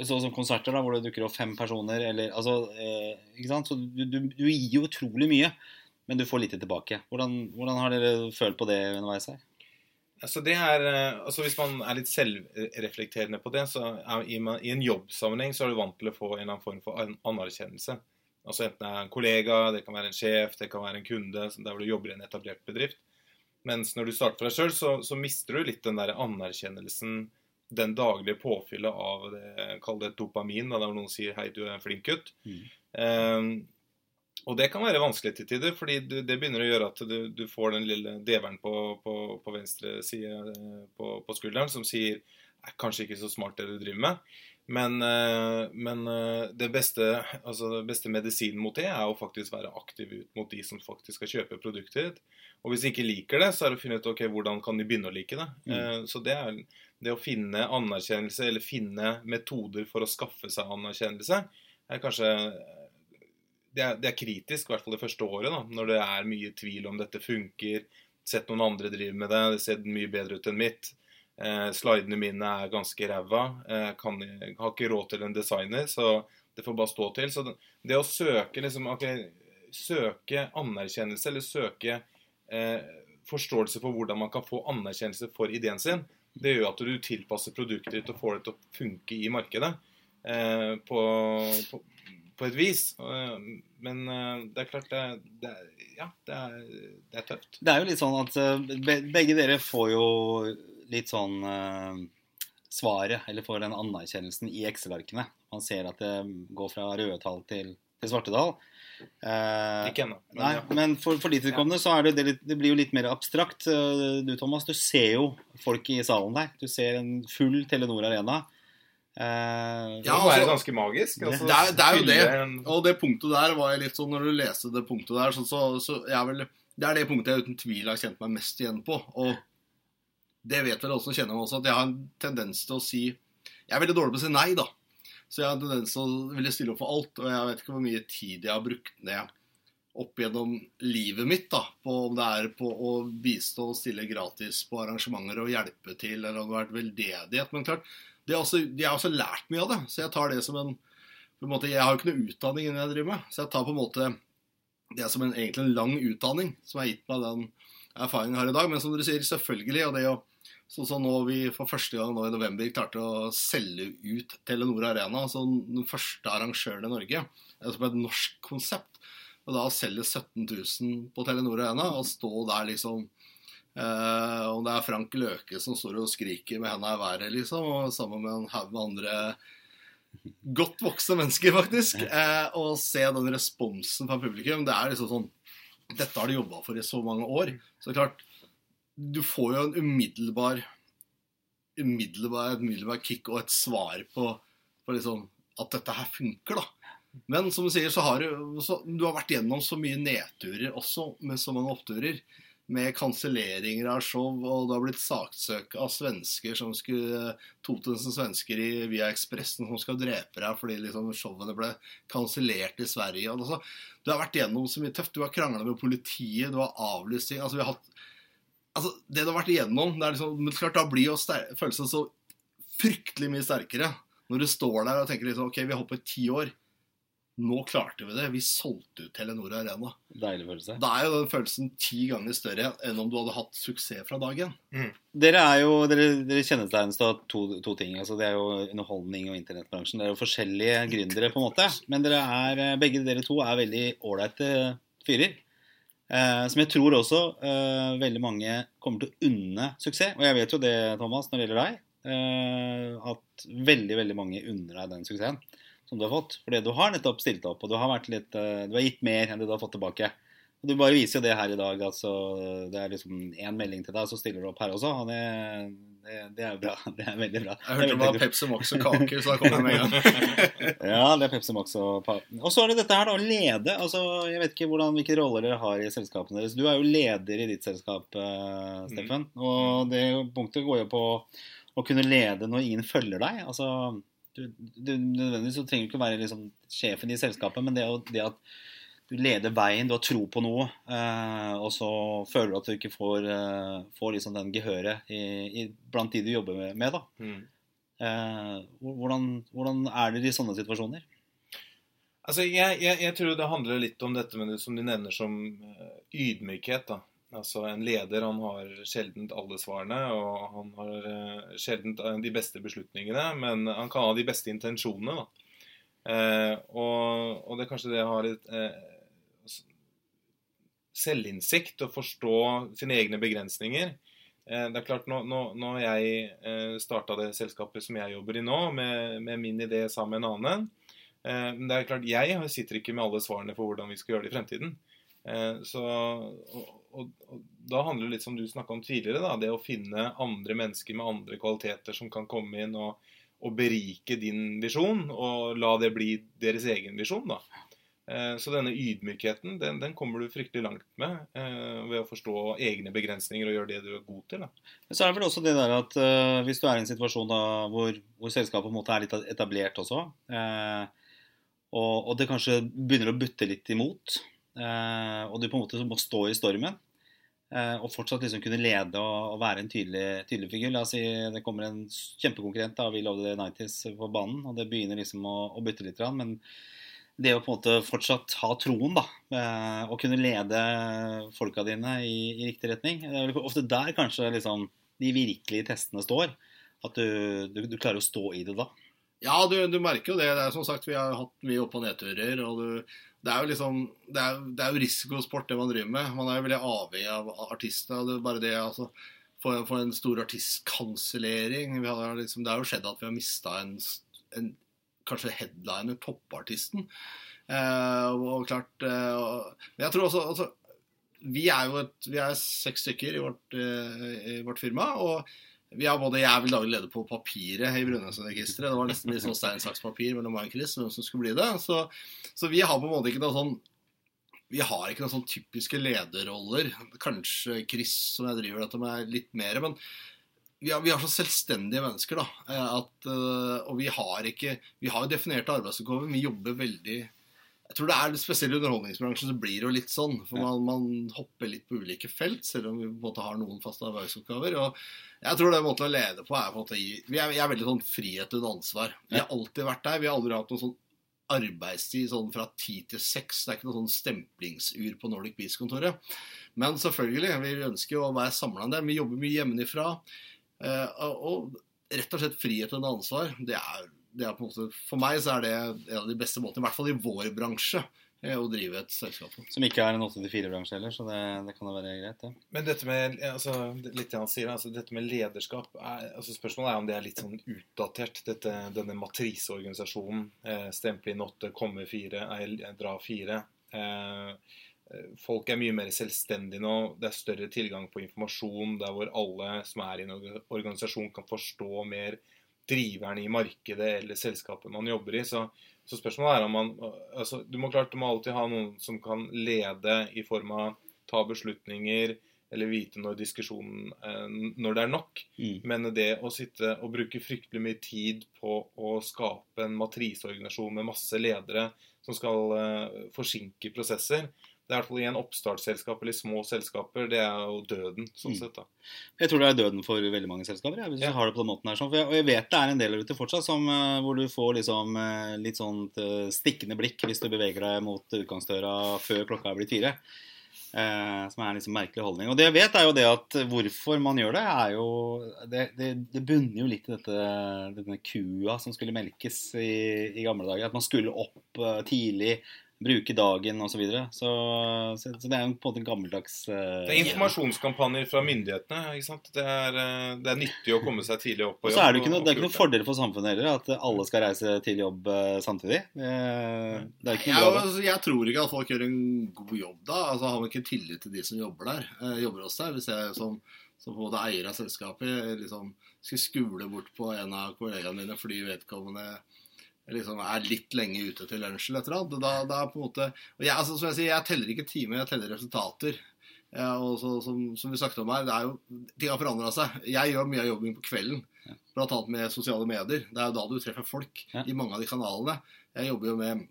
Sånn som konserter da, hvor det dukker opp fem personer, eller altså eh, Ikke sant? Så du, du, du gir jo utrolig mye, men du får lite tilbake. Hvordan, hvordan har dere følt på det underveis her? Altså det er, eh, altså Hvis man er litt selvreflekterende på det, så er i, i en jobbsammenheng så er du vant til å få en eller annen form for anerkjennelse. Altså Enten det er en kollega, det kan være en sjef, det kan være en kunde, der hvor du jobber i en etablert bedrift. Mens når du starter for deg sjøl, så, så mister du litt den der anerkjennelsen, den daglige påfyllet av det, kall det dopamin, da, der noen sier 'hei, du er en flink gutt'. Mm. Um, og det kan være vanskelig til tider, fordi du, det begynner å gjøre at du, du får den lille deveren på, på, på venstre side eh, på, på skulderen som sier kanskje ikke så smart det du driver med. Men, eh, men eh, det beste, altså det beste medisinen mot det er å faktisk være aktiv ut mot de som faktisk skal kjøpe produktet ditt. Og hvis de ikke liker det, så er det å finne ut ok, hvordan kan de begynne å like det. Mm. Eh, Så det er det å finne anerkjennelse, eller finne metoder for å skaffe seg anerkjennelse, er kanskje det er, det er kritisk, i hvert fall det første året, da, når det er mye tvil om dette funker. Sett noen andre drive med det, det ser mye bedre ut enn mitt. Eh, slidene mine er ganske ræva. Eh, kan, har ikke råd til en designer, så det får bare stå til. Så det, å søke liksom, okay, søke anerkjennelse, eller søke eh, forståelse for hvordan man kan få anerkjennelse for ideen sin, det gjør at du tilpasser produktet ditt og får det til å funke i markedet eh, på, på, på et vis. Eh, Men det er klart det, det, ja, det, er, det er tøft. Det er jo litt sånn at begge dere får jo litt sånn uh, svaret, eller får den anerkjennelsen i Excel-arkene. Man ser at det går fra røde tall til, til svarte tall. Eh, Ikke ennå. men Nei, ja. men for, for ditt vedkommende så er det, det, litt, det blir jo litt mer abstrakt. Eh, Du Thomas, du ser jo folk i salen der. Du ser en full Telenor Arena. Uh, Det Ja, altså, det altså, ganske magisk. Altså, det er- det er jo det. en- Og det punktet der var jeg litt sånn Når du leste det punktet der, så, så, så jeg er vel, Det er det punktet jeg uten tvil har kjent meg mest igjen på. Og det vet vel også kjenner meg også, at jeg har en tendens til å si Jeg er veldig dårlig på å si nei, da. Så jeg har en tendens til å ville stille opp for alt. Og jeg vet ikke hvor mye tid jeg har brukt ned opp gjennom livet mitt, da, på om det er på å bistå og stille gratis på arrangementer og hjelpe til, eller om det har vært veldedighet. Men klart, det er også, jeg har også lært mye av det, så jeg tar det som en på en måte, Jeg har jo ikke noe utdanning innen jeg driver med, så jeg tar på en måte det som en, egentlig en lang utdanning som har gitt meg den erfaringen jeg har i dag. Men som dere sier, selvfølgelig. og det å Sånn som nå vi for første gang nå i november klarte å selge ut Telenor Arena, altså den første arrangøren i Norge, som på et norsk konsept. Og da å selge 17 000 på Telenor Arena og stå der liksom eh, Om det er Frank Løke som står og skriker med henda i været, liksom, og sammen med en haug andre godt voksne mennesker, faktisk, eh, og se den responsen fra publikum, det er liksom sånn Dette har de jobba for i så mange år. Så klart, du får jo en umiddelbar umiddelbar, umiddelbar kick og et svar på, på liksom, at dette her funker, da. Men som du sier, så har du, så, du har vært gjennom så mye nedturer også, med så mange oppturer. Med kanselleringer av show, og du har blitt saksøkt av svensker som skulle 2000 svensker i Via Ekspressen som skal drepe deg fordi liksom showene ble kansellert i Sverige. Altså, du har vært gjennom så mye tøft. Du har krangla med politiet, du har avlyst ting. Altså, vi har hatt altså, det du har vært igjennom det er liksom, men klart, Da blir jo følelsen så fryktelig mye sterkere når du står der og tenker liksom, ok, vi har holdt på i ti år. Nå klarte vi det. Vi solgte ut Telenor Arena. Deilig følelse. Da er jo den følelsen ti ganger større enn om du hadde hatt suksess fra dagen. Dere er jo, dere, dere kjennetegnes av to, to ting. altså Det er jo underholdning og internettbransjen. Det er jo forskjellige gründere, på en måte. Men dere er, begge dere to er veldig ålreite fyrer. Eh, som jeg tror også eh, veldig mange kommer til å unne suksess. Og jeg vet jo det, Thomas, når det gjelder deg. Eh, at veldig, veldig mange unner deg den suksessen som du har fått. Fordi du har nettopp stilt opp, og du har, litt, eh, du har gitt mer enn det du har fått tilbake. Og Du bare viser jo det her i dag. altså Det er liksom én melding til deg, så stiller du opp her også. Og det, det, det er bra. Det er veldig bra. Jeg hørte det var Pepsi Max og kaker, så da kom jeg med en gang. Ja, det er Pepsi Max og Og så er det dette her, da. Å lede. altså Jeg vet ikke hvordan, hvilke roller dere har i selskapene deres. Du er jo leder i ditt selskap, uh, Steffen. Og det punktet går jo på å kunne lede når ingen følger deg. altså du, du, Nødvendigvis så trenger du ikke være liksom sjefen i selskapet, men det, det at du leder veien, du har tro på noe, eh, og så føler du at du ikke får, eh, får liksom den gehøret i, i, blant de du jobber med. da. Mm. Eh, hvordan, hvordan er det i sånne situasjoner? Altså, jeg, jeg, jeg tror det handler litt om dette med det som du nevner som ydmykhet. da. Altså, En leder han har sjelden alle svarene, og han har sjelden de beste beslutningene, men han kan ha de beste intensjonene. da. Eh, og, og, det er kanskje det jeg har eh, selvinnsikt og forstå sine egne begrensninger. Eh, det er klart, Når nå, nå jeg eh, starta det selskapet som jeg jobber i nå, med, min idé sammen med en annen eh, Men det er klart, jeg sitter ikke med alle svarene for hvordan vi skal gjøre det i fremtiden. Så, og, og, og, Da handler det litt som du snakka om tidligere, da, det å finne andre mennesker med andre kvaliteter som kan komme inn og, og berike din visjon, og la det bli deres egen visjon. da. Eh, så denne ydmykheten den, den, kommer du fryktelig langt med eh, ved å forstå egne begrensninger og gjøre det du er god til. Da. Men så er det vel også det der at eh, hvis du er i en situasjon da, hvor, hvor, selskapet på en måte er litt etablert også, eh, og, og, det kanskje begynner å butte litt imot, uh, og du på en måte må stå i stormen, og fortsatt liksom kunne lede og, og være en tydelig, tydelig figur. La oss si det kommer en kjempekonkurrent av We Love the 90s på banen, og det begynner liksom å, å butte litt, men det å på en måte fortsatt ha troen, da, eh, og kunne lede folka dine i, i riktig retning. Det er ofte der kanskje liksom, de virkelige testene står. At du, du, du, klarer å stå i det da. Ja, du, du merker jo det. det er, som sagt, Vi har hatt mye opp- og nedturer. og det er jo liksom, det er, det er jo risikosport, det man driver med. Man er jo veldig avhengig av artistene. Det er bare det, altså, for, for en stor artistkansellering liksom, Det har jo skjedd at vi har mista en, en kanskje headliner, toppartisten. Eh, og klart eh, Men jeg tror også altså, Vi er jo et, vi er seks stykker i vårt, eh, i vårt firma. og vi har både, Jeg vel daglig leder på papiret i Brønnøysundregisteret. Det var nesten litt sånn stein, saks, papir mellom meg og Chris hvem som skulle bli det. Så, så, vi har på en måte ikke noe sånn vi har ikke noen sånn typiske lederroller. Kanskje Chris, som jeg driver dette med, litt mer. Men vi er, vi har, så selvstendige mennesker, da. Eh, at, uh, og vi har ikke Vi har jo definerte arbeidsoppgaver, men vi jobber veldig Jeg tror det er spesielt i underholdningsbransjen så blir det jo litt sånn. For man, man, hopper litt på ulike felt, selv om vi på en måte har noen faste arbeidsoppgaver. Og jeg tror det måten å lede på er på en måte Vi er, vi er veldig sånn frihet under ansvar. Vi har alltid vært der. Vi har aldri hatt noen sånn arbeidstid sånn fra ti til seks. Det er ikke noe sånn stemplingsur på Nordic Beach-kontoret. Men selvfølgelig, vi ønsker jo å være samla der. Vi jobber mye hjemmefra. Eh, og rett og slett frihet under ansvar, det er, det er, på en måte For meg så er det en av de beste måtene, i hvert fall i vår bransje, eh, å drive et selskap Som ikke er en 8-4-bransje heller, så det, det, kan da være greit, det. Men dette med altså, litt han sier, altså, dette med lederskap er, altså, Spørsmålet er om det er litt sånn utdatert, dette, denne matriseorganisasjonen. Eh, stemple inn 8, komme 4, dra 4. Eh, folk er mye mer selvstendige nå. Det er større tilgang på informasjon der hvor alle som er i en organisasjon, kan forstå mer driveren i markedet eller selskapet man jobber i. Så, så spørsmålet er om man altså, Du må klart du må alltid ha noen som kan lede i form av ta beslutninger eller vite når diskusjonen eh, Når det er nok. Mm. Men det å sitte og bruke fryktelig mye tid på å skape en matriseorganisasjon med masse ledere som skal uh, forsinke prosesser, det er i hvert fall en oppstartsselskap eller små selskaper. Det er jo døden, sånn mm. sett. da. Jeg tror det er døden for veldig mange selskaper. Jeg, hvis ja. du har det på den måten her. Sånn. Jeg, og jeg vet det er en del ute fortsatt som, uh, hvor du får liksom, uh, litt sånn uh, stikkende blikk hvis du beveger deg mot utgangsdøra før klokka er blitt fire. som er en liksom merkelig holdning. Og det jeg vet, er jo det at hvorfor man gjør det, er jo Det, det, det bunner jo litt i dette, denne kua som skulle melkes i, i gamle dager. At man skulle opp tidlig bruke dagen osv. Så, videre. så Så det er jo på en måte gammeldags uh, Det er informasjonskampanjer fra myndighetene. ikke sant? Det er, eh, det er nyttig å komme seg tidlig opp på jobb. Og så er det, ikke noe, det er ikke noen fordel for samfunnet heller at alle skal reise til jobb uh, samtidig. Det, det ikke noe ja, altså, jeg tror ikke at folk gjør en god jobb da. Altså Har man ikke tillit til de som jobber der, uh, jobber også der. Hvis jeg som, som på en måte eier av selskapet liksom skal skule bort på en av kollegaene mine fordi vedkommende liksom er litt lenge ute til lunsj eller et eller annet. Da, da på en måte, og jeg, altså, som jeg sier, jeg teller ikke timer, jeg teller resultater. Ja, og så, som, som, vi snakket om her, det er jo, ting har forandra seg. Jeg gjør mye av jobbing på kvelden, ja. bl.a. med sosiale medier. Det er jo da du treffer folk ja. i mange av de kanalene. Jeg jobber jo med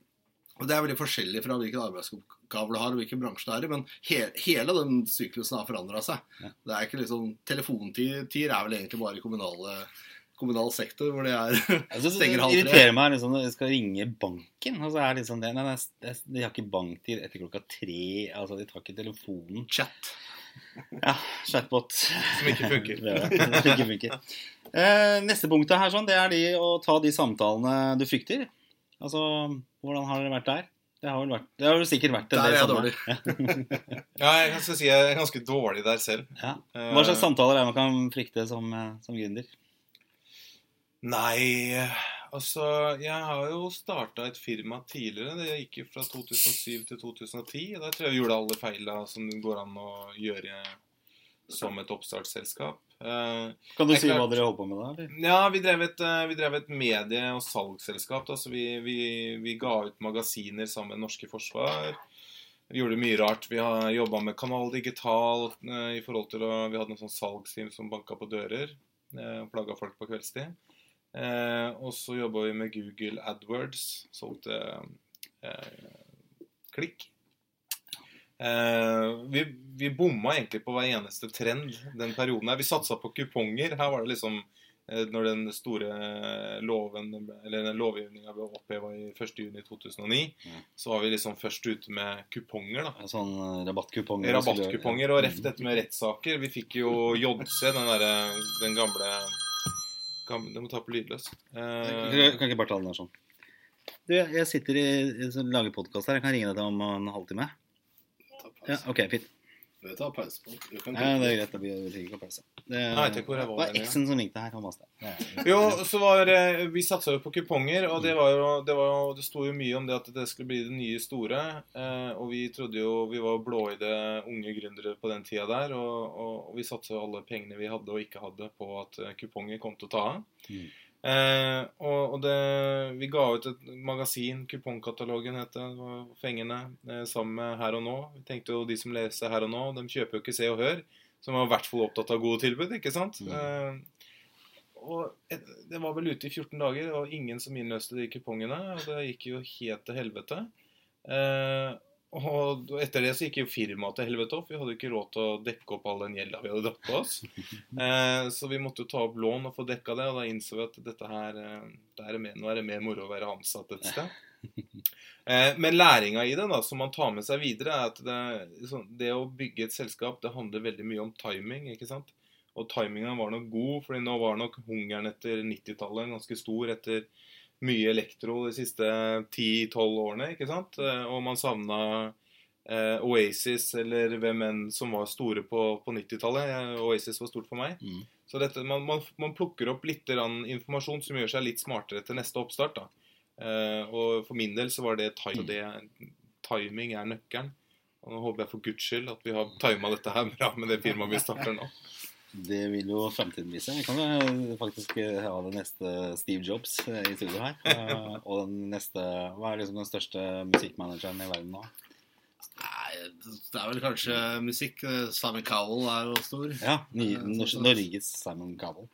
og Det er veldig forskjellig fra hvilken arbeidsoppgave du har og hvilken bransje du er i, men he, hele den syklusen har forandra seg. Ja. Det er ikke liksom, Telefontid er vel egentlig bare kommunale kommunal sektor hvor de er altså, stenger halv tre. Det irriterer meg liksom, når jeg skal ringe banken. Og så er liksom det, nei, nei, De har ikke banktid etter klokka tre. altså De tar ikke telefonen. Chat. Ja, chatbot. Som ikke funker. Det er det. Som ikke funker. Eh, neste punktet her sånn, det er de å ta de samtalene du frykter. Altså, hvordan har dere vært der? Det har vel, vært, det har vel sikkert vært en Der er del jeg dårlig. Ja, jeg kan si jeg er ganske dårlig der selv. Ja. Hva slags samtaler er det man kan frykte som, eh, som gründer? Nei, altså Jeg har jo starta et firma tidligere. Det gikk fra 2007 til 2010. Da tror jeg jeg gjorde alle feila som det går an å gjøre som et oppstartsselskap. Eh, Kan du si klart, hva dere holdt på med da? eller? Ja, vi drev et, eh, vi drev et medie- og salgsselskap. Da, så vi, vi, vi ga ut magasiner sammen med Norske Forsvar. Vi gjorde mye rart. Vi har jobba med Kanal Digital eh, i forhold til å Vi hadde noen sånn salgsteam som banka på dører og plaga folk på kveldstid. Eh, og så jobba vi med Google AdWords. Solgte eh, klikk. Eh, vi, vi bomma egentlig på hver eneste trend den perioden. her. Vi satsa på kuponger. Her var det liksom eh, når den store loven, eller den lovgivninga ble oppheva i 1.6.2009, mm. så var vi liksom først ute med kuponger. da. Sånn eh, rabattkuponger? Rabattkuponger. Og reft dette med rettssaker. Vi fikk jo JC, den Den gamle gamle- Du må ta på lydløs. Eh, kan ikke bare ta den der sånn. Du, jeg sitter i, i sånn- lager podkast her. Jeg kan ringe deg om en halvtime. Ja. OK, fint. Vi tar pause på den. Ja, det er greit. Det blir ikke pause. Det Nei, tenk var var eksen som ringte her. Han maste. Jo, så var eh, Vi satsa jo på kuponger, og det var jo Det, var jo, det sto jo mye om det at det skulle bli det nye store. Eh, og vi trodde jo Vi var blåøyde unge gründere på den tida der, og, og, og vi satsa alle pengene vi hadde og ikke hadde, på at eh, kuponger kom til å ta av. Mm. Eh, og og det, vi ga ut et magasin, kupongkatalogen het det, fengende, eh, sammen med Her og Nå. Vi tenkte jo de som leser Her og Nå, de kjøper jo ikke Se og Hør, som var i hvert fall opptatt av gode tilbud, ikke sant? Mm. Eh, og et, det var vel ute i 14 dager, og ingen som innløste de kupongene. Og det gikk jo helt til helvete. Eh, og etter det så gikk jo firmaet til helvete opp. Vi hadde ikke råd til å dekke opp all den gjelda vi hadde dratt på oss. Eh, så vi måtte jo ta opp lån og få dekka det, og da innså vi at dette her eh, det er mer, Nå er det mer moro å være ansatt et sted. Eh, men læringa i det, da, som man tar med seg videre, er at det, sånn, det å bygge et selskap, det handler veldig mye om timing. ikke sant? Og timinga var nok god, fordi nå var nok hungeren etter 90-tallet ganske stor etter mye elektro de siste 10-12 årene, ikke sant? Eh, Og man savna eh, Oasis eller hvem enn som var store på, på 90-tallet. Eh, Oasis var stort for meg. Mm. Så dette, man, man, man plukker opp litt informasjon som gjør seg litt smartere til neste oppstart. da. Eh, og for min del så var det, time, det timing er nøkkelen. Og nå håper jeg for guds skyld at vi har tima dette her bra med det firmaet vi starter nå. Det vil jo fremtiden vise. Vi kan jo faktisk eh, ha det neste Steve Jobs eh, i studio her. Eh, Og den neste Hva er liksom den største musikkmanageren i verden nå? Nei, det er vel kanskje musikk. Simon Cowell er jo stor. Ja, Norges Simon Cowell.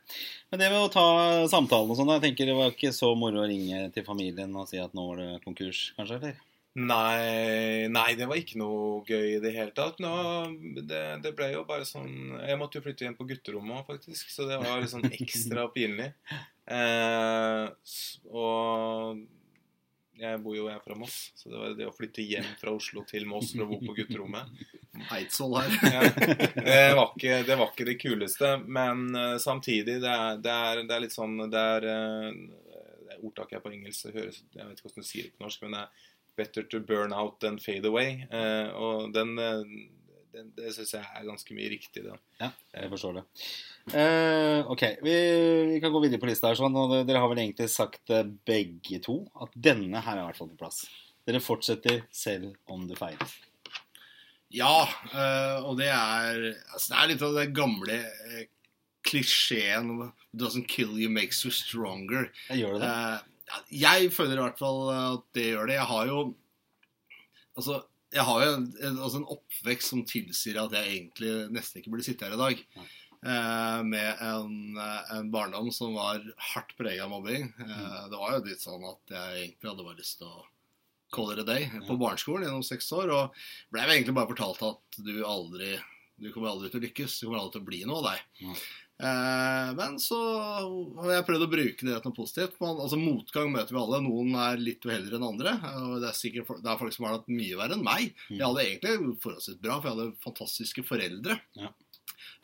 Men det med å ta samtalen og sånn, jeg tenker det var ikke så moro å ringe til familien og si at nå var det konkurs, kanskje? eller? Nei, nei, det var ikke noe gøy i det hele tatt. Nå, det, det ble jo bare sånn Jeg måtte jo flytte hjem på gutterommet òg, faktisk, så det var litt sånn ekstra pinlig. Eh, og jeg bor jo jeg er fra Moss, så det var det å flytte hjem fra Oslo til Moss for å bo på gutterommet Eidsvoll her. ja, det, var ikke, det var ikke det kuleste, men eh, samtidig, det er, det, er, er litt sånn Det er, eh, det er ordtaket er på engelsk, det høres, jeg vet ikke hvordan du sier det på norsk, men det er 'better to burn out than fade away'. Eh, og den, eh, den det syns jeg er ganske mye riktig. Det. Ja, jeg forstår det. Eh, ok, vi, vi kan gå videre på lista her. sånn, og Dere har vel egentlig sagt eh, begge to at denne her er i hvert fall på plass. Dere fortsetter selv om du feiler. Ja, eh, og det er altså Det er litt av den gamle eh, klisjeen 'Doesn't kill you makes you stronger'. Jeg gjør det det? Jeg føler i hvert fall at det gjør det. Jeg har jo Altså, jeg har jo en, en, altså en oppvekst som tilsier at jeg egentlig nesten ikke burde sitte her i dag. Eh, med en, en barndom som var hardt prega av mobbing. Eh, det var jo litt sånn at jeg egentlig hadde bare lyst til å call it a day på barneskolen gjennom seks år. Og ble egentlig bare fortalt at du aldri du kommer aldri til å lykkes. Du kommer aldri til å bli noe av deg. Eh, men så har jeg prøvd å bruke det til noe positivt. Man, altså Motgang møter vi alle. Noen er litt uheldigere enn andre. og Det er sikkert det er folk som har hatt mye verre enn meg. Jeg hadde egentlig forholdsvis bra, for jeg hadde fantastiske foreldre. Ja.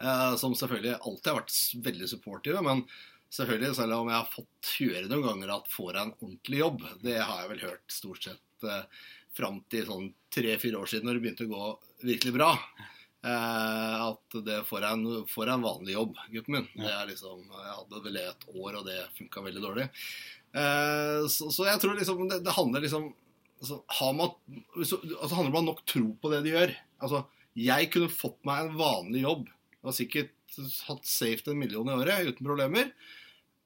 Eh, som selvfølgelig alltid har vært veldig supportive. Men selvfølgelig, selv om jeg har fått høre noen ganger at får jeg en ordentlig jobb, det har jeg vel hørt stort sett eh, fram til sånn tre-fire år siden, når det begynte å gå virkelig bra. Eh, at det får en, får en vanlig jobb, gutten min. Det er liksom, jeg hadde vel et år, og det funka veldig dårlig. Eh, så, så jeg tror liksom det, det handler liksom altså, har man, så, altså, handler det om å ha nok tro på det de gjør. Altså, jeg kunne fått meg en vanlig jobb. Jeg har sikkert hatt saved en million i året uten problemer.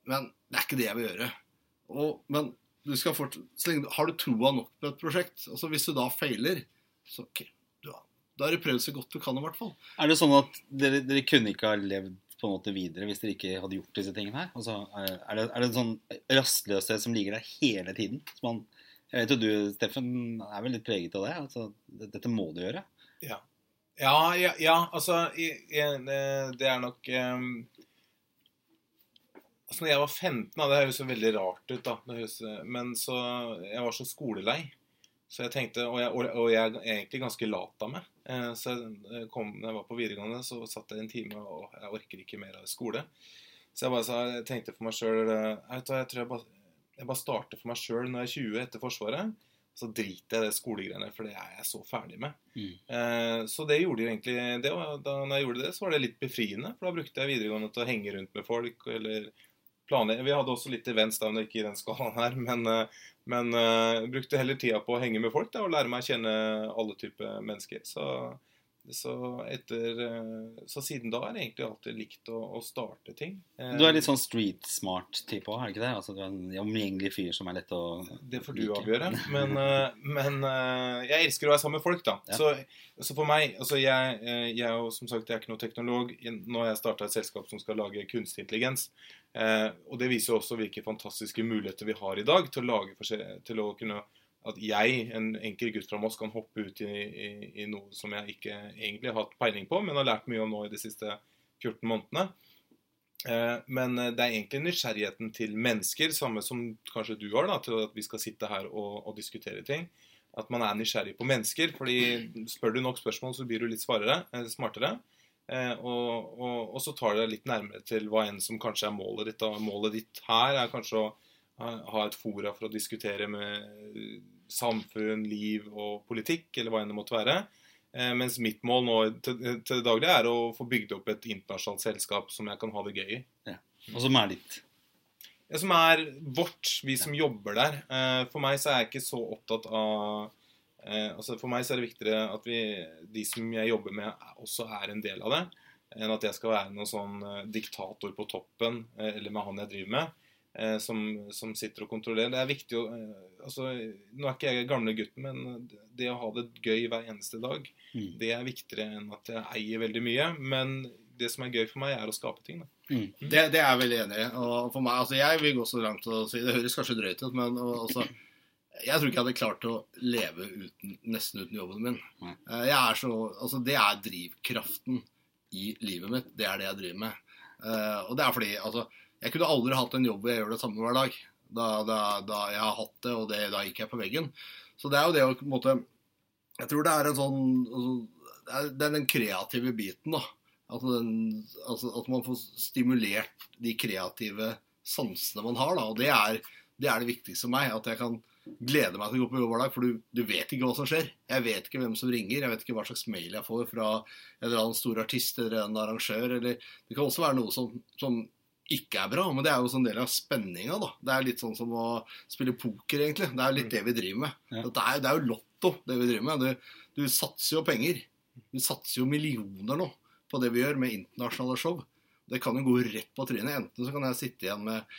Men det er ikke det jeg vil gjøre. Og, men du skal fort, lenge, har du troa nok på et prosjekt altså Hvis du da feiler, så ok, du har, da har du prøvd så godt du kan i hvert fall. Er det sånn at dere, dere kunne ikke ha levd på en måte videre hvis dere ikke hadde gjort disse tingene her? Altså, er, det, er det en sånn rastløshet som ligger der hele tiden? Som man, jeg vet jo du, Steffen, er vel litt preget av det? Altså, dette må du gjøre? Ja. Ja, ja, ja altså jeg, jeg, det, det er nok um, Altså, når jeg var 15, da, det høres jo veldig rart ut, da. Høres, men så Jeg var så skolelei. Så jeg tenkte, Og jeg, og jeg er egentlig ganske lat av meg. Eh, så jeg kom, når jeg var på videregående, så satt jeg en time, og jeg orker ikke mer av skole. Så jeg bare sa, jeg tenkte for meg sjøl Jeg tror jeg bare, jeg bare starter for meg sjøl når jeg er 20 etter Forsvaret. Så driter jeg det skolegreiene, for det er jeg så ferdig med. Mm. Eh, så det gjorde jo egentlig det, da når jeg gjorde det, så var det litt befriende. For da brukte jeg videregående til å henge rundt med folk, eller planer. Vi hadde også litt events, da, men ikke i den skalaen her. Men, men uh, brukte heller tida på å henge med folk da, og lære meg å kjenne alle typer mennesker. Så, så, etter, uh, så siden da har jeg egentlig alltid likt å, å starte ting. Du er litt sånn street smart-type òg, er det ikke det? Altså, du er en omgjengelig fyr som er lett å Det får du avgjøre. Men, men jeg elsker å være sammen med folk, da. Ja. Så, så, for meg altså jeg, jeg, som sagt, jeg er ikke noen teknolog. Nå har jeg starta et selskap som skal lage kunstig intelligens. Eh, og det viser også hvilke fantastiske muligheter vi har i dag til å, lage til å kunne At jeg, en enkel gutt fra Moss, kan hoppe ut i, i, i, noe som jeg ikke egentlig har hatt peiling på, men har lært mye om nå i de siste 14 månedene. Eh, men det er egentlig nysgjerrigheten til mennesker, samme som kanskje du har, da, til at vi skal sitte her og, og diskutere ting. At man er nysgjerrig på mennesker. fordi spør du nok spørsmål, så blir du litt svarere, eh, smartere. Eh, og, og, og, så tar det litt nærmere til hva enn som kanskje er målet ditt. Da. Målet ditt her er kanskje å ha et fora for å diskutere med samfunn, liv og politikk, eller hva enn det måtte være. Eh, mens mitt mål nå til, til det daglige er å få bygd opp et internasjonalt selskap som jeg kan ha det gøy i. Ja. Og som er ditt? Ja, som er vårt, vi som ja. jobber der. Eh, for meg så er jeg ikke så opptatt av Eh, altså For meg så er det viktigere at vi, de som jeg jobber med, også er en del av det, enn at jeg skal være noen sånn eh, diktator på toppen, eh, eller med han jeg driver med, eh, som, som, sitter og kontrollerer. Det er viktig å eh, altså, Nå er ikke jeg gamle gutten, men det å ha det gøy hver eneste dag, mm. det er viktigere enn at jeg eier veldig mye. Men det som er gøy for meg, er å skape ting. Mm. Det, det, er jeg veldig enig i. Og for meg, altså Jeg vil gå så langt og si Det høres kanskje drøyt ut, men også, jeg tror ikke jeg hadde klart å leve uten, nesten uten jobben min. Eh, jeg er så, altså Det er drivkraften i livet mitt. Det er det jeg driver med. Eh, og det er fordi altså, Jeg kunne aldri hatt en jobb hvor jeg gjør det samme hver dag. Da, da, da jeg har hatt det, og det, da gikk jeg på veggen. Så det er jo det å på en måte Jeg tror det er en sånn altså, Det er den kreative biten, da. Altså, den, altså At man får stimulert de kreative sansene man har, da. Og det er det, er det viktigste for meg. At jeg kan gleder meg til å gå på jobb hver dag, for du, du, vet ikke hva som skjer. Jeg vet ikke hvem som ringer, jeg vet ikke hva slags mail jeg får fra en eller annen stor artist eller en arrangør. Eller det kan også være noe som, som ikke er bra, men det er jo en sånn del av spenninga. da. Det er litt sånn som å spille poker, egentlig. Det er litt det vi driver med. Ja. Det, er, det, er, jo lotto, det vi driver med. Du, du satser jo penger. Du satser jo millioner nå på det vi gjør med internasjonale show. Det kan jo gå rett på trynet. Enten så kan jeg sitte igjen med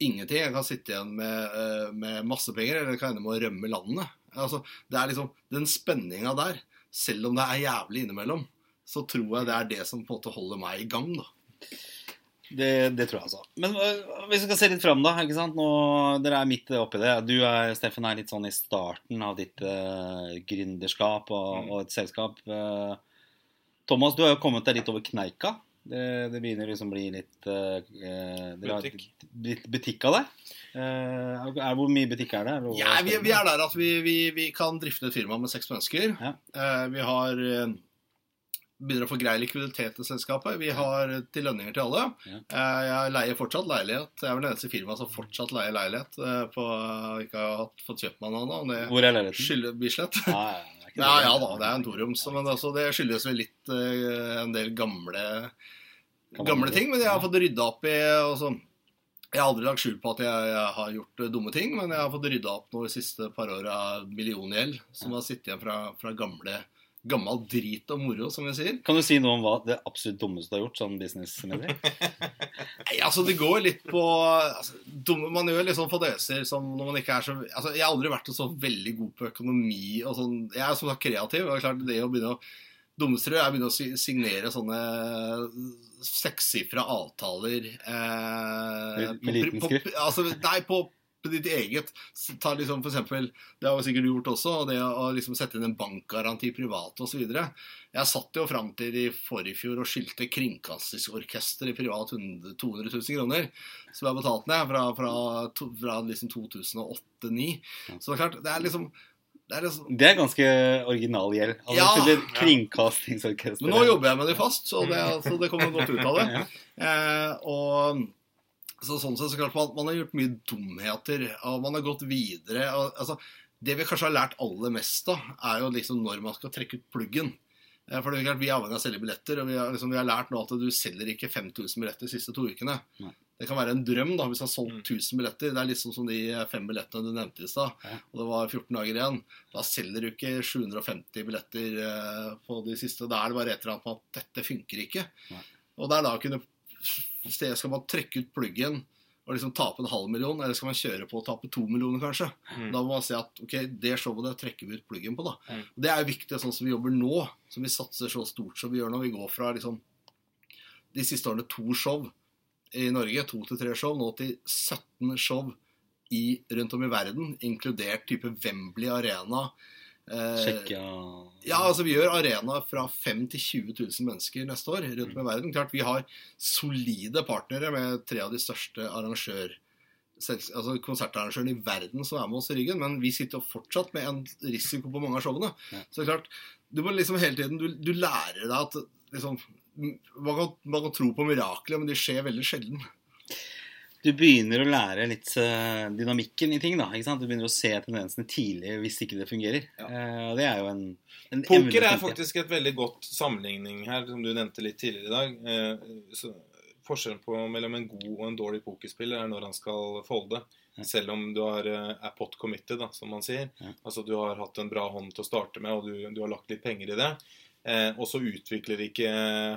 ingenting. Jeg kan sitte igjen med, eh, med masse penger, eller jeg kan ende med å rømme landet. Altså, det er liksom den spenninga der, selv om det er jævlig innimellom, så tror jeg det er det som på en måte holder meg i gang, da. Det, det, tror jeg altså. Men uh, hvis vi skal se litt fram, da. ikke sant? Nå, dere er midt oppi det. Du er, Steffen er litt sånn i starten av ditt uh, gründerskap og, mm. og, et selskap. Uh, Thomas, du har jo kommet deg litt over kneika. Det, det begynner liksom å bli litt uh, Butikk. blitt butikk av det? Uh, er, hvor mye butikk er det? Ja, vi, vi er der at vi, vi, vi kan drifte et firma med seks mennesker. Ja. Uh, vi har begynner å få grei likviditet til selskapet. Vi har til lønninger til alle. Ja. Jeg leier fortsatt leilighet. Jeg er vel det eneste firmaet som fortsatt leier leilighet. på, ikke har fått kjøpt meg noe ennå. Hvor er leiligheten? skylder Bislett. Ja, ja, Ja, ja da, det er en toroms. Men altså, det skyldes vel litt uh, en del gamle, gamle ting. Men jeg har fått rydda opp i altså, Jeg har aldri lagt skjul på at jeg, jeg har gjort eh, dumme ting, men jeg har fått rydda opp nå de siste par åra milliongjeld som har sittet igjen fra, fra gamle, gammel drit og moro, som vi sier. Kan du si noe om hva det absolutt dummeste du har gjort sånn businessmessig? Nei, altså Det går litt på altså, dumme, Man gjør litt sånn fadeser som når man ikke er så altså, Jeg har aldri vært så veldig god på økonomi og sånn. Jeg er som sagt kreativ. og det er klart det å begynne å Dummeste er å begynne å signere sånne sekssifra avtaler eh, Med- liten skrift? På, altså, nei, på, på ditt eget. Ta liksom for eksempel, Det har sikkert du gjort også, det å liksom sette inn en bankgaranti privat osv. Jeg satt jo fram til i forrige fjor og skyldte Kringkastingsorkester i privat 100 200 000 kroner. Som jeg betalte ned fra, fra, fra liksom 2008-2009. Så det er klart, det er liksom det er liksom Det er ganske original gjeld. Altså, Ja. Kringkastingsorkester. Men nå jobber jeg med det fast, så det, så det kommer godt ut av det. Ja. Eh, og så sånn sett så klart man, man har gjort mye dumheter, og man har gått videre. Og, altså, det vi kanskje har lært aller mest av, er jo liksom når man skal trekke ut pluggen. Eh, For det er klart, Vi er avhengig av å selge billetter, og vi har, liksom, vi har lært nå at du selger ikke 5000 billetter de siste to ukene. Nei. Det kan være en drøm da, hvis du har solgt Mm. 1000 billetter. Det er liksom som de fem billettene du nevnte i stad. Og det var 14 dager igjen. Da selger du ikke 750 billetter eh, på de siste. Da er det bare et eller annet med at dette funker ikke. Nei. Og det er da å kunne se, Skal man trekke ut pluggen og liksom tape en halv million, eller skal man kjøre på og tape to millioner, kanskje? Mm. Da må man si at ok, det showet det trekker vi ut pluggen på, da. Mm. Og Det er jo viktig, sånn som vi jobber nå, som vi satser så stort som vi gjør nå. Vi går fra liksom de siste årene to show i Norge, to til tre show, nå til 17 show i, rundt om i verden, inkludert type Wembley Arena. Eh, ja, altså Vi gjør arena fra 5 til 20 000 mennesker neste år rundt om i verden. Klart Vi har solide partnere med tre av de største arrangør, altså konsertarrangørene i verden som er med oss i ryggen, men vi sitter jo fortsatt med en risiko på mange av showene. Ja. Så det er klart, du må liksom hele tiden Du, du lærer deg at liksom, man, kan, man kan tro på mirakler, men de skjer veldig sjelden. Du begynner å lære litt eh, dynamikken i ting. da, ikke sant? Du begynner å se tendensene tidlig hvis ikke det fungerer. Ja. Eh, og det er jo en, en Poker er faktisk et veldig godt sammenligning her, som du nevnte litt tidligere i dag. Eh, så forskjellen på mellom en god og en dårlig pokerspiller er når han skal folde. Selv om du har, er pot committed, da, som man sier. Ja. Altså du har hatt en bra hånd til å starte med, og du, du har lagt litt penger i det. Eh, og så utvikler ikke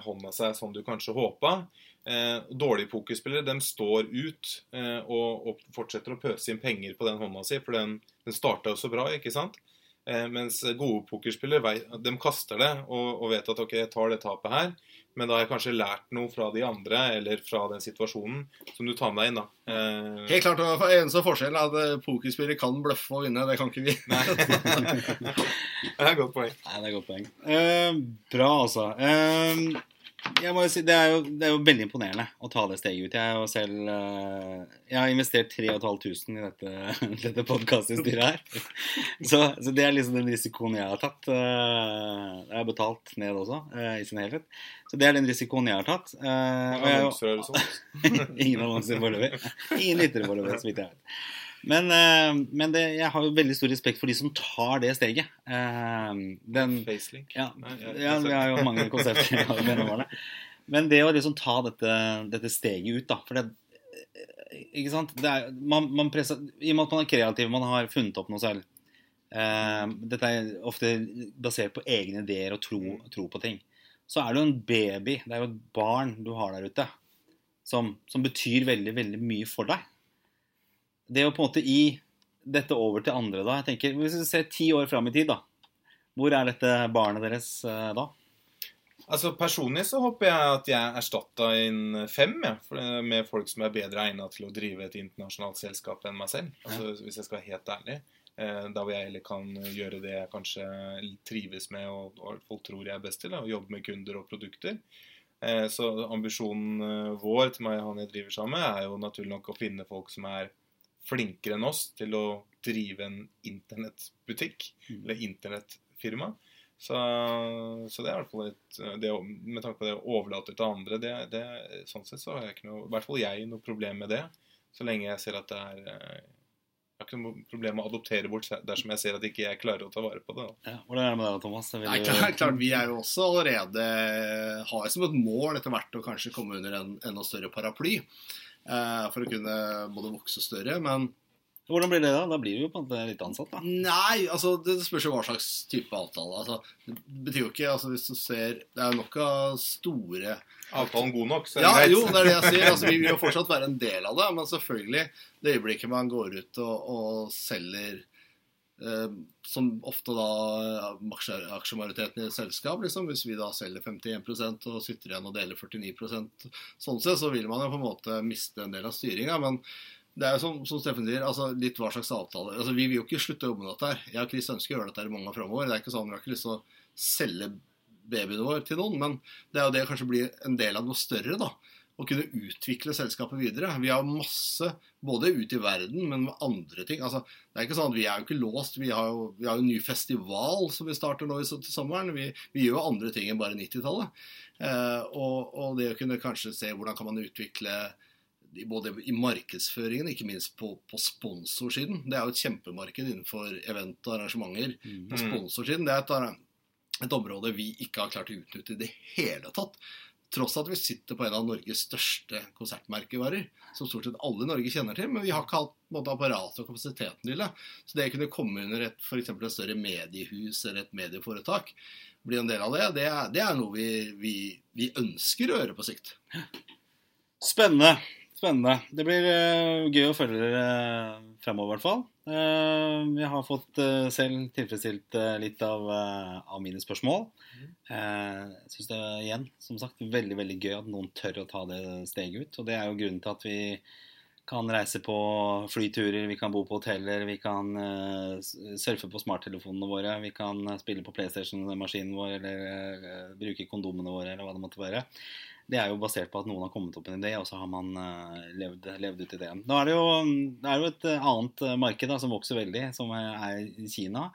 hånda seg som du kanskje håpa. Eh, dårlige pokerspillere de står ut eh, og, og fortsetter å pøse inn penger på den hånda si, for den, den starta jo så bra, ikke sant? Eh, mens gode pokerspillere de kaster det og, og vet at ok, jeg tar det tapet her, men da har jeg kanskje lært noe fra de andre eller fra den situasjonen som du tar med deg inn. da. Eh, Helt klart, og Eneste forskjellen er at pokerspillere kan bløffe og vinne. Det kan ikke vi. Nei. det er et godt poeng. Nei, det er et godt poeng. Eh, bra, altså. Eh, jeg må jo si, det, er jo, det er jo veldig imponerende å ta det steget ut. Jeg, er jo selv, eh, jeg har investert 3500 i dette, dette podkastutstyret her. Så, så det er liksom den risikoen jeg har tatt. Eh, jeg har betalt ned også, eh, i sin helhet. Så det er den risikoen jeg har tatt. Og jeg, sånt. Ingen annonser foreløpig. Ingen lyttere foreløpig, så vidt jeg vet. Men, eh, men det, jeg har jo veldig stor respekt for de som tar det steget. Eh, den, Facelink. ja, Nei, ja, vi har jo mange konsepter gjennom årene. Men det å liksom ta dette, dette steget ut, da For det Ikke sant? Det er, man, man presser, I og med at man er kreativ, man har funnet opp noe selv. Eh, dette er ofte basert på egne ideer og tro, tro på ting. Så er det jo en baby, det er jo et barn du har der ute, som, som betyr veldig, veldig mye for deg. Det å på en måte gi dette over til andre da jeg tenker, Hvis vi ser ti år fram i tid, da. Hvor er dette barnet deres eh, da? Altså Personlig så håper jeg at jeg er erstatta inn fem, ja, med folk som er bedre egna til å drive et internasjonalt selskap enn meg selv. Altså, Hvis jeg skal være helt ærlig. Eh, da hvor jeg heller kan gjøre det jeg kanskje trives med og, og folk tror jeg er best til, da, å jobbe med kunder og produkter. Eh, Så ambisjonen eh, vår til meg og han jeg driver sammen med, er jo naturlig nok å finne folk som er flinkere enn oss til å drive en internettbutikk Mm. eller internettfirma. Så, så det er i hvert fall et det, Med tanke på det å overlate til andre, det, det, sånn sett så har jeg ikke noe, i hvert fall jeg noe problem med det. Så lenge jeg ser at det er eh, Jeg har ikke noe problem med å adoptere bort dersom jeg ser at ikke jeg klarer å ta vare på det. Ja, hvordan er det med deg, Thomas? Vil Nei, klart, klart, Vi er jo også allerede har som et mål etter hvert å kanskje komme under en enda større paraply. Eh, for å kunne både vokse større. Men Hvordan blir det da? Da blir du jo på en måte litt ansatt, da. nei, altså det spørs jo hva slags type avtale. Altså, det betyr jo ikke altså Hvis du ser Det er nok av store Avtalen god nok, så er Ja, det greit. jo, det er det jeg sier. Altså, vi vil jo fortsatt være en del av det. Men selvfølgelig, det øyeblikket man går ut og, og selger som ofte da eh, aksjemajoriteten i et selskap, liksom. Hvis vi da selger 51% og sitter igjen og deler 49 sånn sett, så vil man jo på en måte miste en del av styringa. Men det er jo som, som Steffen sier, altså litt hva slags avtale. Altså, vi vil jo ikke slutte å jobbe med dette her. Jeg og Chris ønsker å gjøre dette her i mange år framover. Det er ikke sånn, Vi har ikke lyst til å selge babyen vår til noen, men det er jo det kanskje blir en del av noe større. da å kunne utvikle selskapet videre. Vi har masse, både ute i verden, men med andre ting. Altså, det er ikke sånn at Vi er jo ikke låst. Vi har jo, vi har jo en ny festival som vi starter nå i, til sommeren. Vi, vi gjør jo andre ting enn bare 90-tallet. Eh, og, og det å kunne kanskje se hvordan kan man utvikle både i markedsføringen, ikke minst på, på sponsorsiden. Det er jo et kjempemarked innenfor event og arrangementer. Mm. På sponsorsiden det er et, et område vi ikke har klart å utnytte i det hele tatt. Tross at vi sitter på en av Norges største konsertmerkevarer, som stort sett alle i Norge kjenner til, men vi har ikke hatt måte, apparatet og kapasiteten til det. Så det å kunne komme under et, for eksempel et større mediehus eller et medieforetak, bli en del av det, det er, det er noe vi, vi, vi ønsker å gjøre på sikt. Spennende. Spennende. Det blir eh, gøy å følge dere fremover, i hvert fall. Eh, jeg har fått eh, selv tilfredsstilt eh, litt av, av mine spørsmål. Eh, Jeg syns det er igjen, som sagt, veldig veldig gøy at noen tør å ta det steget ut. Og det er jo grunnen til at vi kan reise på flyturer, vi kan bo på hoteller, vi kan surfe på smarttelefonene våre, vi kan spille på PlayStation-maskinen vår eller bruke kondomene våre, eller hva det måtte være. Det er jo basert på at noen har kommet opp med en idé, og så har man eh, levd, levd ut ideen. Nå er det, jo, det er jo et eh, annet eh, marked da, som vokser veldig, som er Kina.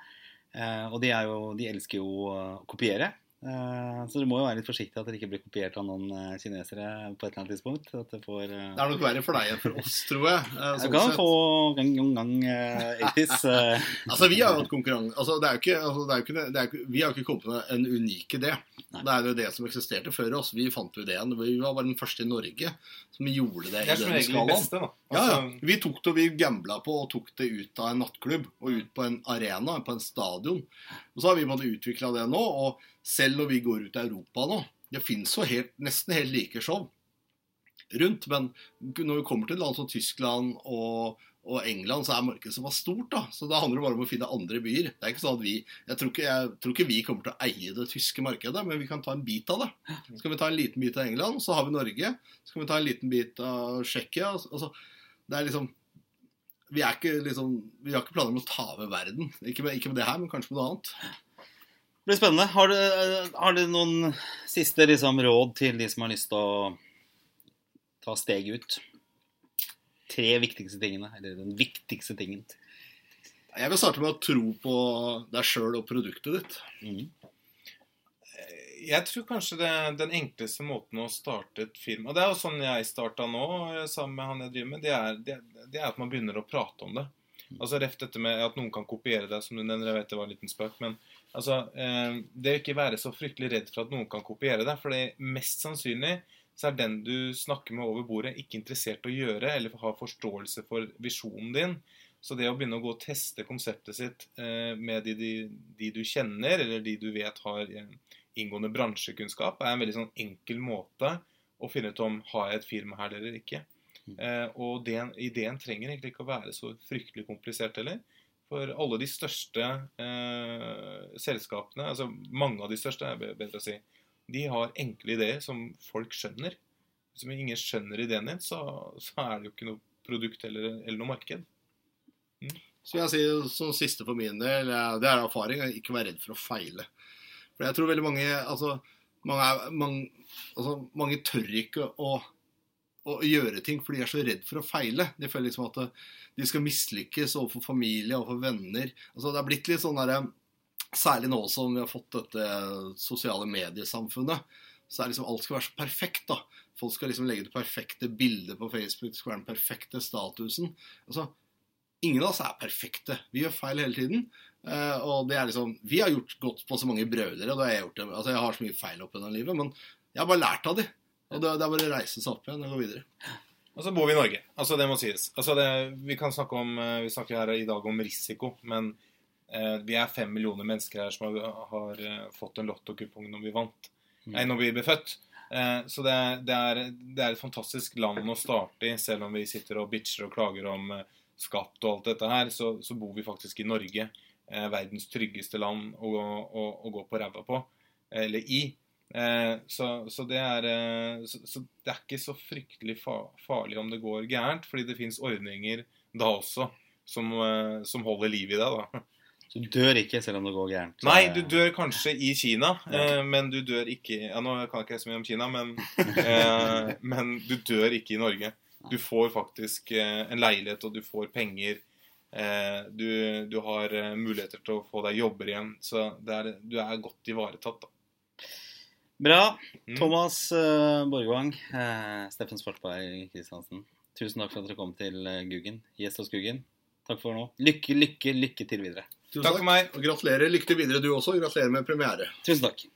Og de, jo, de elsker jo å kopiere. Eh, så du må jo være litt forsiktig at dere ikke blir kopiert av noen eh, kinesere på et eller annet tidspunkt. At det får uh... Det er nok verre for deg enn for oss, tror jeg. Sånn kan sett. få gang gang gang 80s. eh, Altså, vi har jo hatt konkurranse altså, det er jo ikke, altså, det er jo ikke, det er jo ikke, Vi har jo ikke kommet med en unik idé. Nei. Det er jo det som eksisterte før oss. Vi fant jo ideen. Vi var bare den første i Norge som gjorde det, Det er i som den regel det skalaen. beste, da. Ja, ja. Altså, Vi tok det, og vi gambla på og tok det ut av en nattklubb og ut på en arena, på en stadion. Og så har vi måttet utvikla det nå. Og selv når vi går ut i Europa nå Det fins jo helt, nesten helt like show rundt, men når vi kommer til land som Tyskland og, og England, så er markedet såpass stort. da, Så da handler det bare om å finne andre byer. Det er ikke sånn at vi, Jeg tror ikke, jeg tror ikke vi kommer til å eie det tyske markedet, men vi kan ta en bit av det. Skal vi ta en liten bit av England, så har vi Norge. Skal vi ta en liten bit av Tsjekkia altså, Det er liksom vi, er ikke, liksom, vi har ikke planer om å ta over verden. Ikke med, ikke med det her, men kanskje med noe annet. Det blir spennende. Har du, har du noen siste liksom, råd til de som har lyst til å ta steget ut? Tre viktigste tingene, eller den viktigste tingen. Jeg vil starte med å tro på deg sjøl og produktet ditt. Mm. Jeg tror kanskje det er den enkleste måten å starte et firma Det er jo sånn jeg starta nå, eh, sammen med han jeg driver med. Det er, det, det er at man begynner å prate om det. Altså Reft dette med at noen kan kopiere deg, som du nevner. Jeg vet det var en liten spøk. Men altså, eh, det å ikke være så fryktelig redd for at noen kan kopiere deg. For det mest sannsynlig så er den du snakker med over bordet, ikke interessert i å gjøre eller har forståelse for visjonen din. Så det å begynne å gå og teste konseptet sitt eh, med de, de, de du kjenner, eller de du vet har eh, inngående bransjekunnskap, er en veldig sånn enkel måte å finne ut om har jeg et firma her eller ikke. Eh, og den, ideen trenger egentlig ikke å være så fryktelig komplisert heller. For alle de største eh, selskapene, altså mange av de største, er bedre å si, de har enkle ideer som folk skjønner. Hvis ingen skjønner ideen din, så, så er det jo ikke noe produkt eller, eller noe marked. Så jeg sier som siste for min del, det er erfaring. Ikke være redd for å feile. For jeg tror veldig mange altså, mange, er, mange, altså, mange tør ikke å, å gjøre ting, for de er så redd for å feile. De føler liksom at de skal mislykkes overfor familie, overfor venner. Altså, det er blitt litt sånn derre Særlig nå som vi har fått dette sosiale mediesamfunnet, så er liksom alt skal være så perfekt. da. Folk skal liksom legge det perfekte bildet på Facebook, det skal være den perfekte statusen. Altså, Ingen av oss er perfekte. Vi gjør feil hele tiden. Eh, og det er liksom, Vi har gjort godt på så mange brødre, og da har jeg gjort det. Altså, Jeg har så mye feil opp gjennom livet, men jeg har bare lært av de. Og det, det er bare å reise seg opp igjen og gå videre. Og så bor vi i Norge. Altså, det må sies. Altså, det, vi kan snakke om eh, Vi snakker her i dag om risiko, men eh, vi er fem millioner mennesker her som har, har eh, fått en lottokupong når vi vant. Mm. Nei, når vi ble født. Eh, så det, det, er, det er et fantastisk land å starte i, selv om vi sitter og bitcher og klager om eh, skatt og alt dette her, så, så bor vi faktisk i Norge. Eh, verdens tryggeste land å, å, å gå på ræva på. Eller i. Eh, så, så, det er, eh, så, så det er ikke så fryktelig fa farlig om det går gærent, fordi det fins ordninger da også som, eh, som holder liv i deg. da. Så du dør ikke selv om det går gærent? Nei, du dør kanskje i Kina, men du dør ikke ja, Nå kan jeg ikke så mye om Kina, men, men du dør ikke i Norge. Du får faktisk en leilighet, og du får penger. Du, du har muligheter til å få deg jobber igjen. Så er, du er godt ivaretatt. da. Bra. Mm. Thomas uh, Borgvang, uh, Steffen Svartberg Kristiansen. Tusen takk for at dere kom til uh, Guggen. Gjest hos Guggen. Takk for nå. Lykke, lykke, lykke til videre. Tusen Takk for meg. Og gratulerer. Lykke til videre, du også. Gratulerer med premiere. Tusen takk.